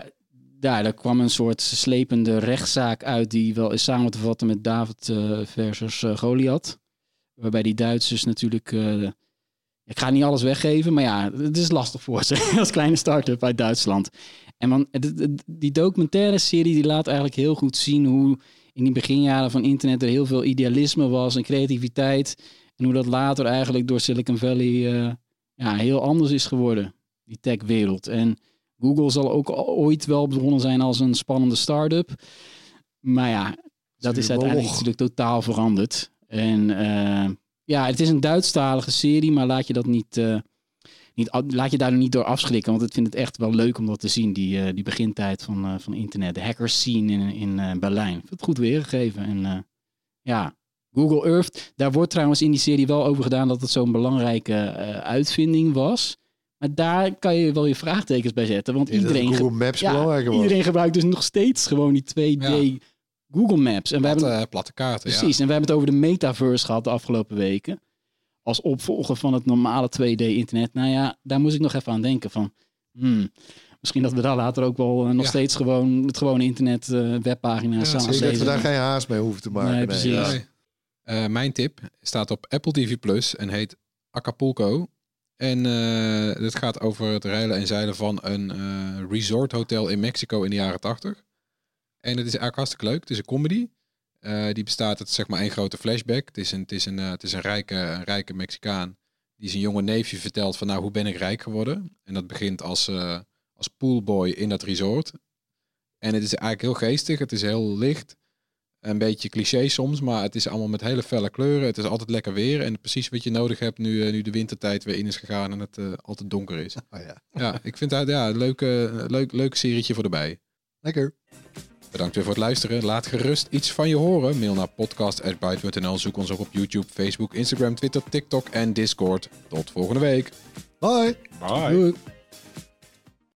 daar, daar kwam een soort slepende rechtszaak uit die wel is samen te vatten met David versus Goliath. Waarbij die Duitsers natuurlijk... ik ga niet alles weggeven, maar ja, het is lastig voor ze als kleine start-up uit Duitsland. En man, die documentaire serie die laat eigenlijk heel goed zien hoe in die beginjaren van internet er heel veel idealisme was en creativiteit. En hoe dat later eigenlijk door Silicon Valley eh, ja, heel anders is geworden, die techwereld. En Google zal ook ooit wel begonnen zijn als een spannende start-up. Maar ja, dat is uiteindelijk natuurlijk totaal veranderd. En eh, ja, het is een Duitsstalige serie, maar laat je dat niet, eh, niet laat je daar niet door afschrikken. Want ik vind het echt wel leuk om dat te zien, die, eh, die begintijd van, eh, van internet. De hackers scene in, in eh, Berlijn. Ik vind het goed weergegeven. En eh, ja, Google Earth, daar wordt trouwens in die serie wel over gedaan dat het zo'n belangrijke eh, uitvinding was. Maar daar kan je wel je vraagtekens bij zetten. Want iedereen, Google Maps ja, belangrijker was. iedereen gebruikt dus nog steeds gewoon die 2D Google Maps. En we Platte, hebben, eh, platte kaarten, ja. Precies, en we hebben het over de metaverse gehad de afgelopen weken. Als opvolger van het normale 2D-internet. Nou ja, daar moest ik nog even aan denken van... hmm, misschien dat we daar later ook wel eh, nog Ja. steeds gewoon het gewone internet, eh, webpagina's Ja, samen Zeker dat we daar geen haast mee hoeven te maken. Nee, precies. ja. Nee. Eh, mijn tip staat op Apple TV Plus en heet Acapulco. En eh het gaat over het reilen en zeilen van een eh resort hotel in Mexico in de jaren 80. En het is eigenlijk hartstikke leuk. Het is een comedy. Eh, die bestaat uit zeg maar één grote flashback. Het is een, het is een, eh, het is een, rijke, een rijke Mexicaan die zijn jonge neefje vertelt van nou hoe ben ik rijk geworden. En dat begint als, eh, als poolboy in dat resort. En het is eigenlijk heel geestig. Het is heel licht. Een beetje cliché soms, maar het is allemaal met hele felle kleuren. Het is altijd lekker weer en precies wat je nodig hebt nu, nu de wintertijd weer in is gegaan en het altijd donker is. Oh ja. Ja, ik vind het ja, een leuke, leuk, leuk serietje voor erbij. Lekker. Bedankt weer voor het luisteren. Laat gerust iets van je horen. Mail naar podcast.byte.nl. Zoek ons op op YouTube, Facebook, Instagram, Twitter, TikTok en Discord. Tot volgende week. Bye. Bye. Doei.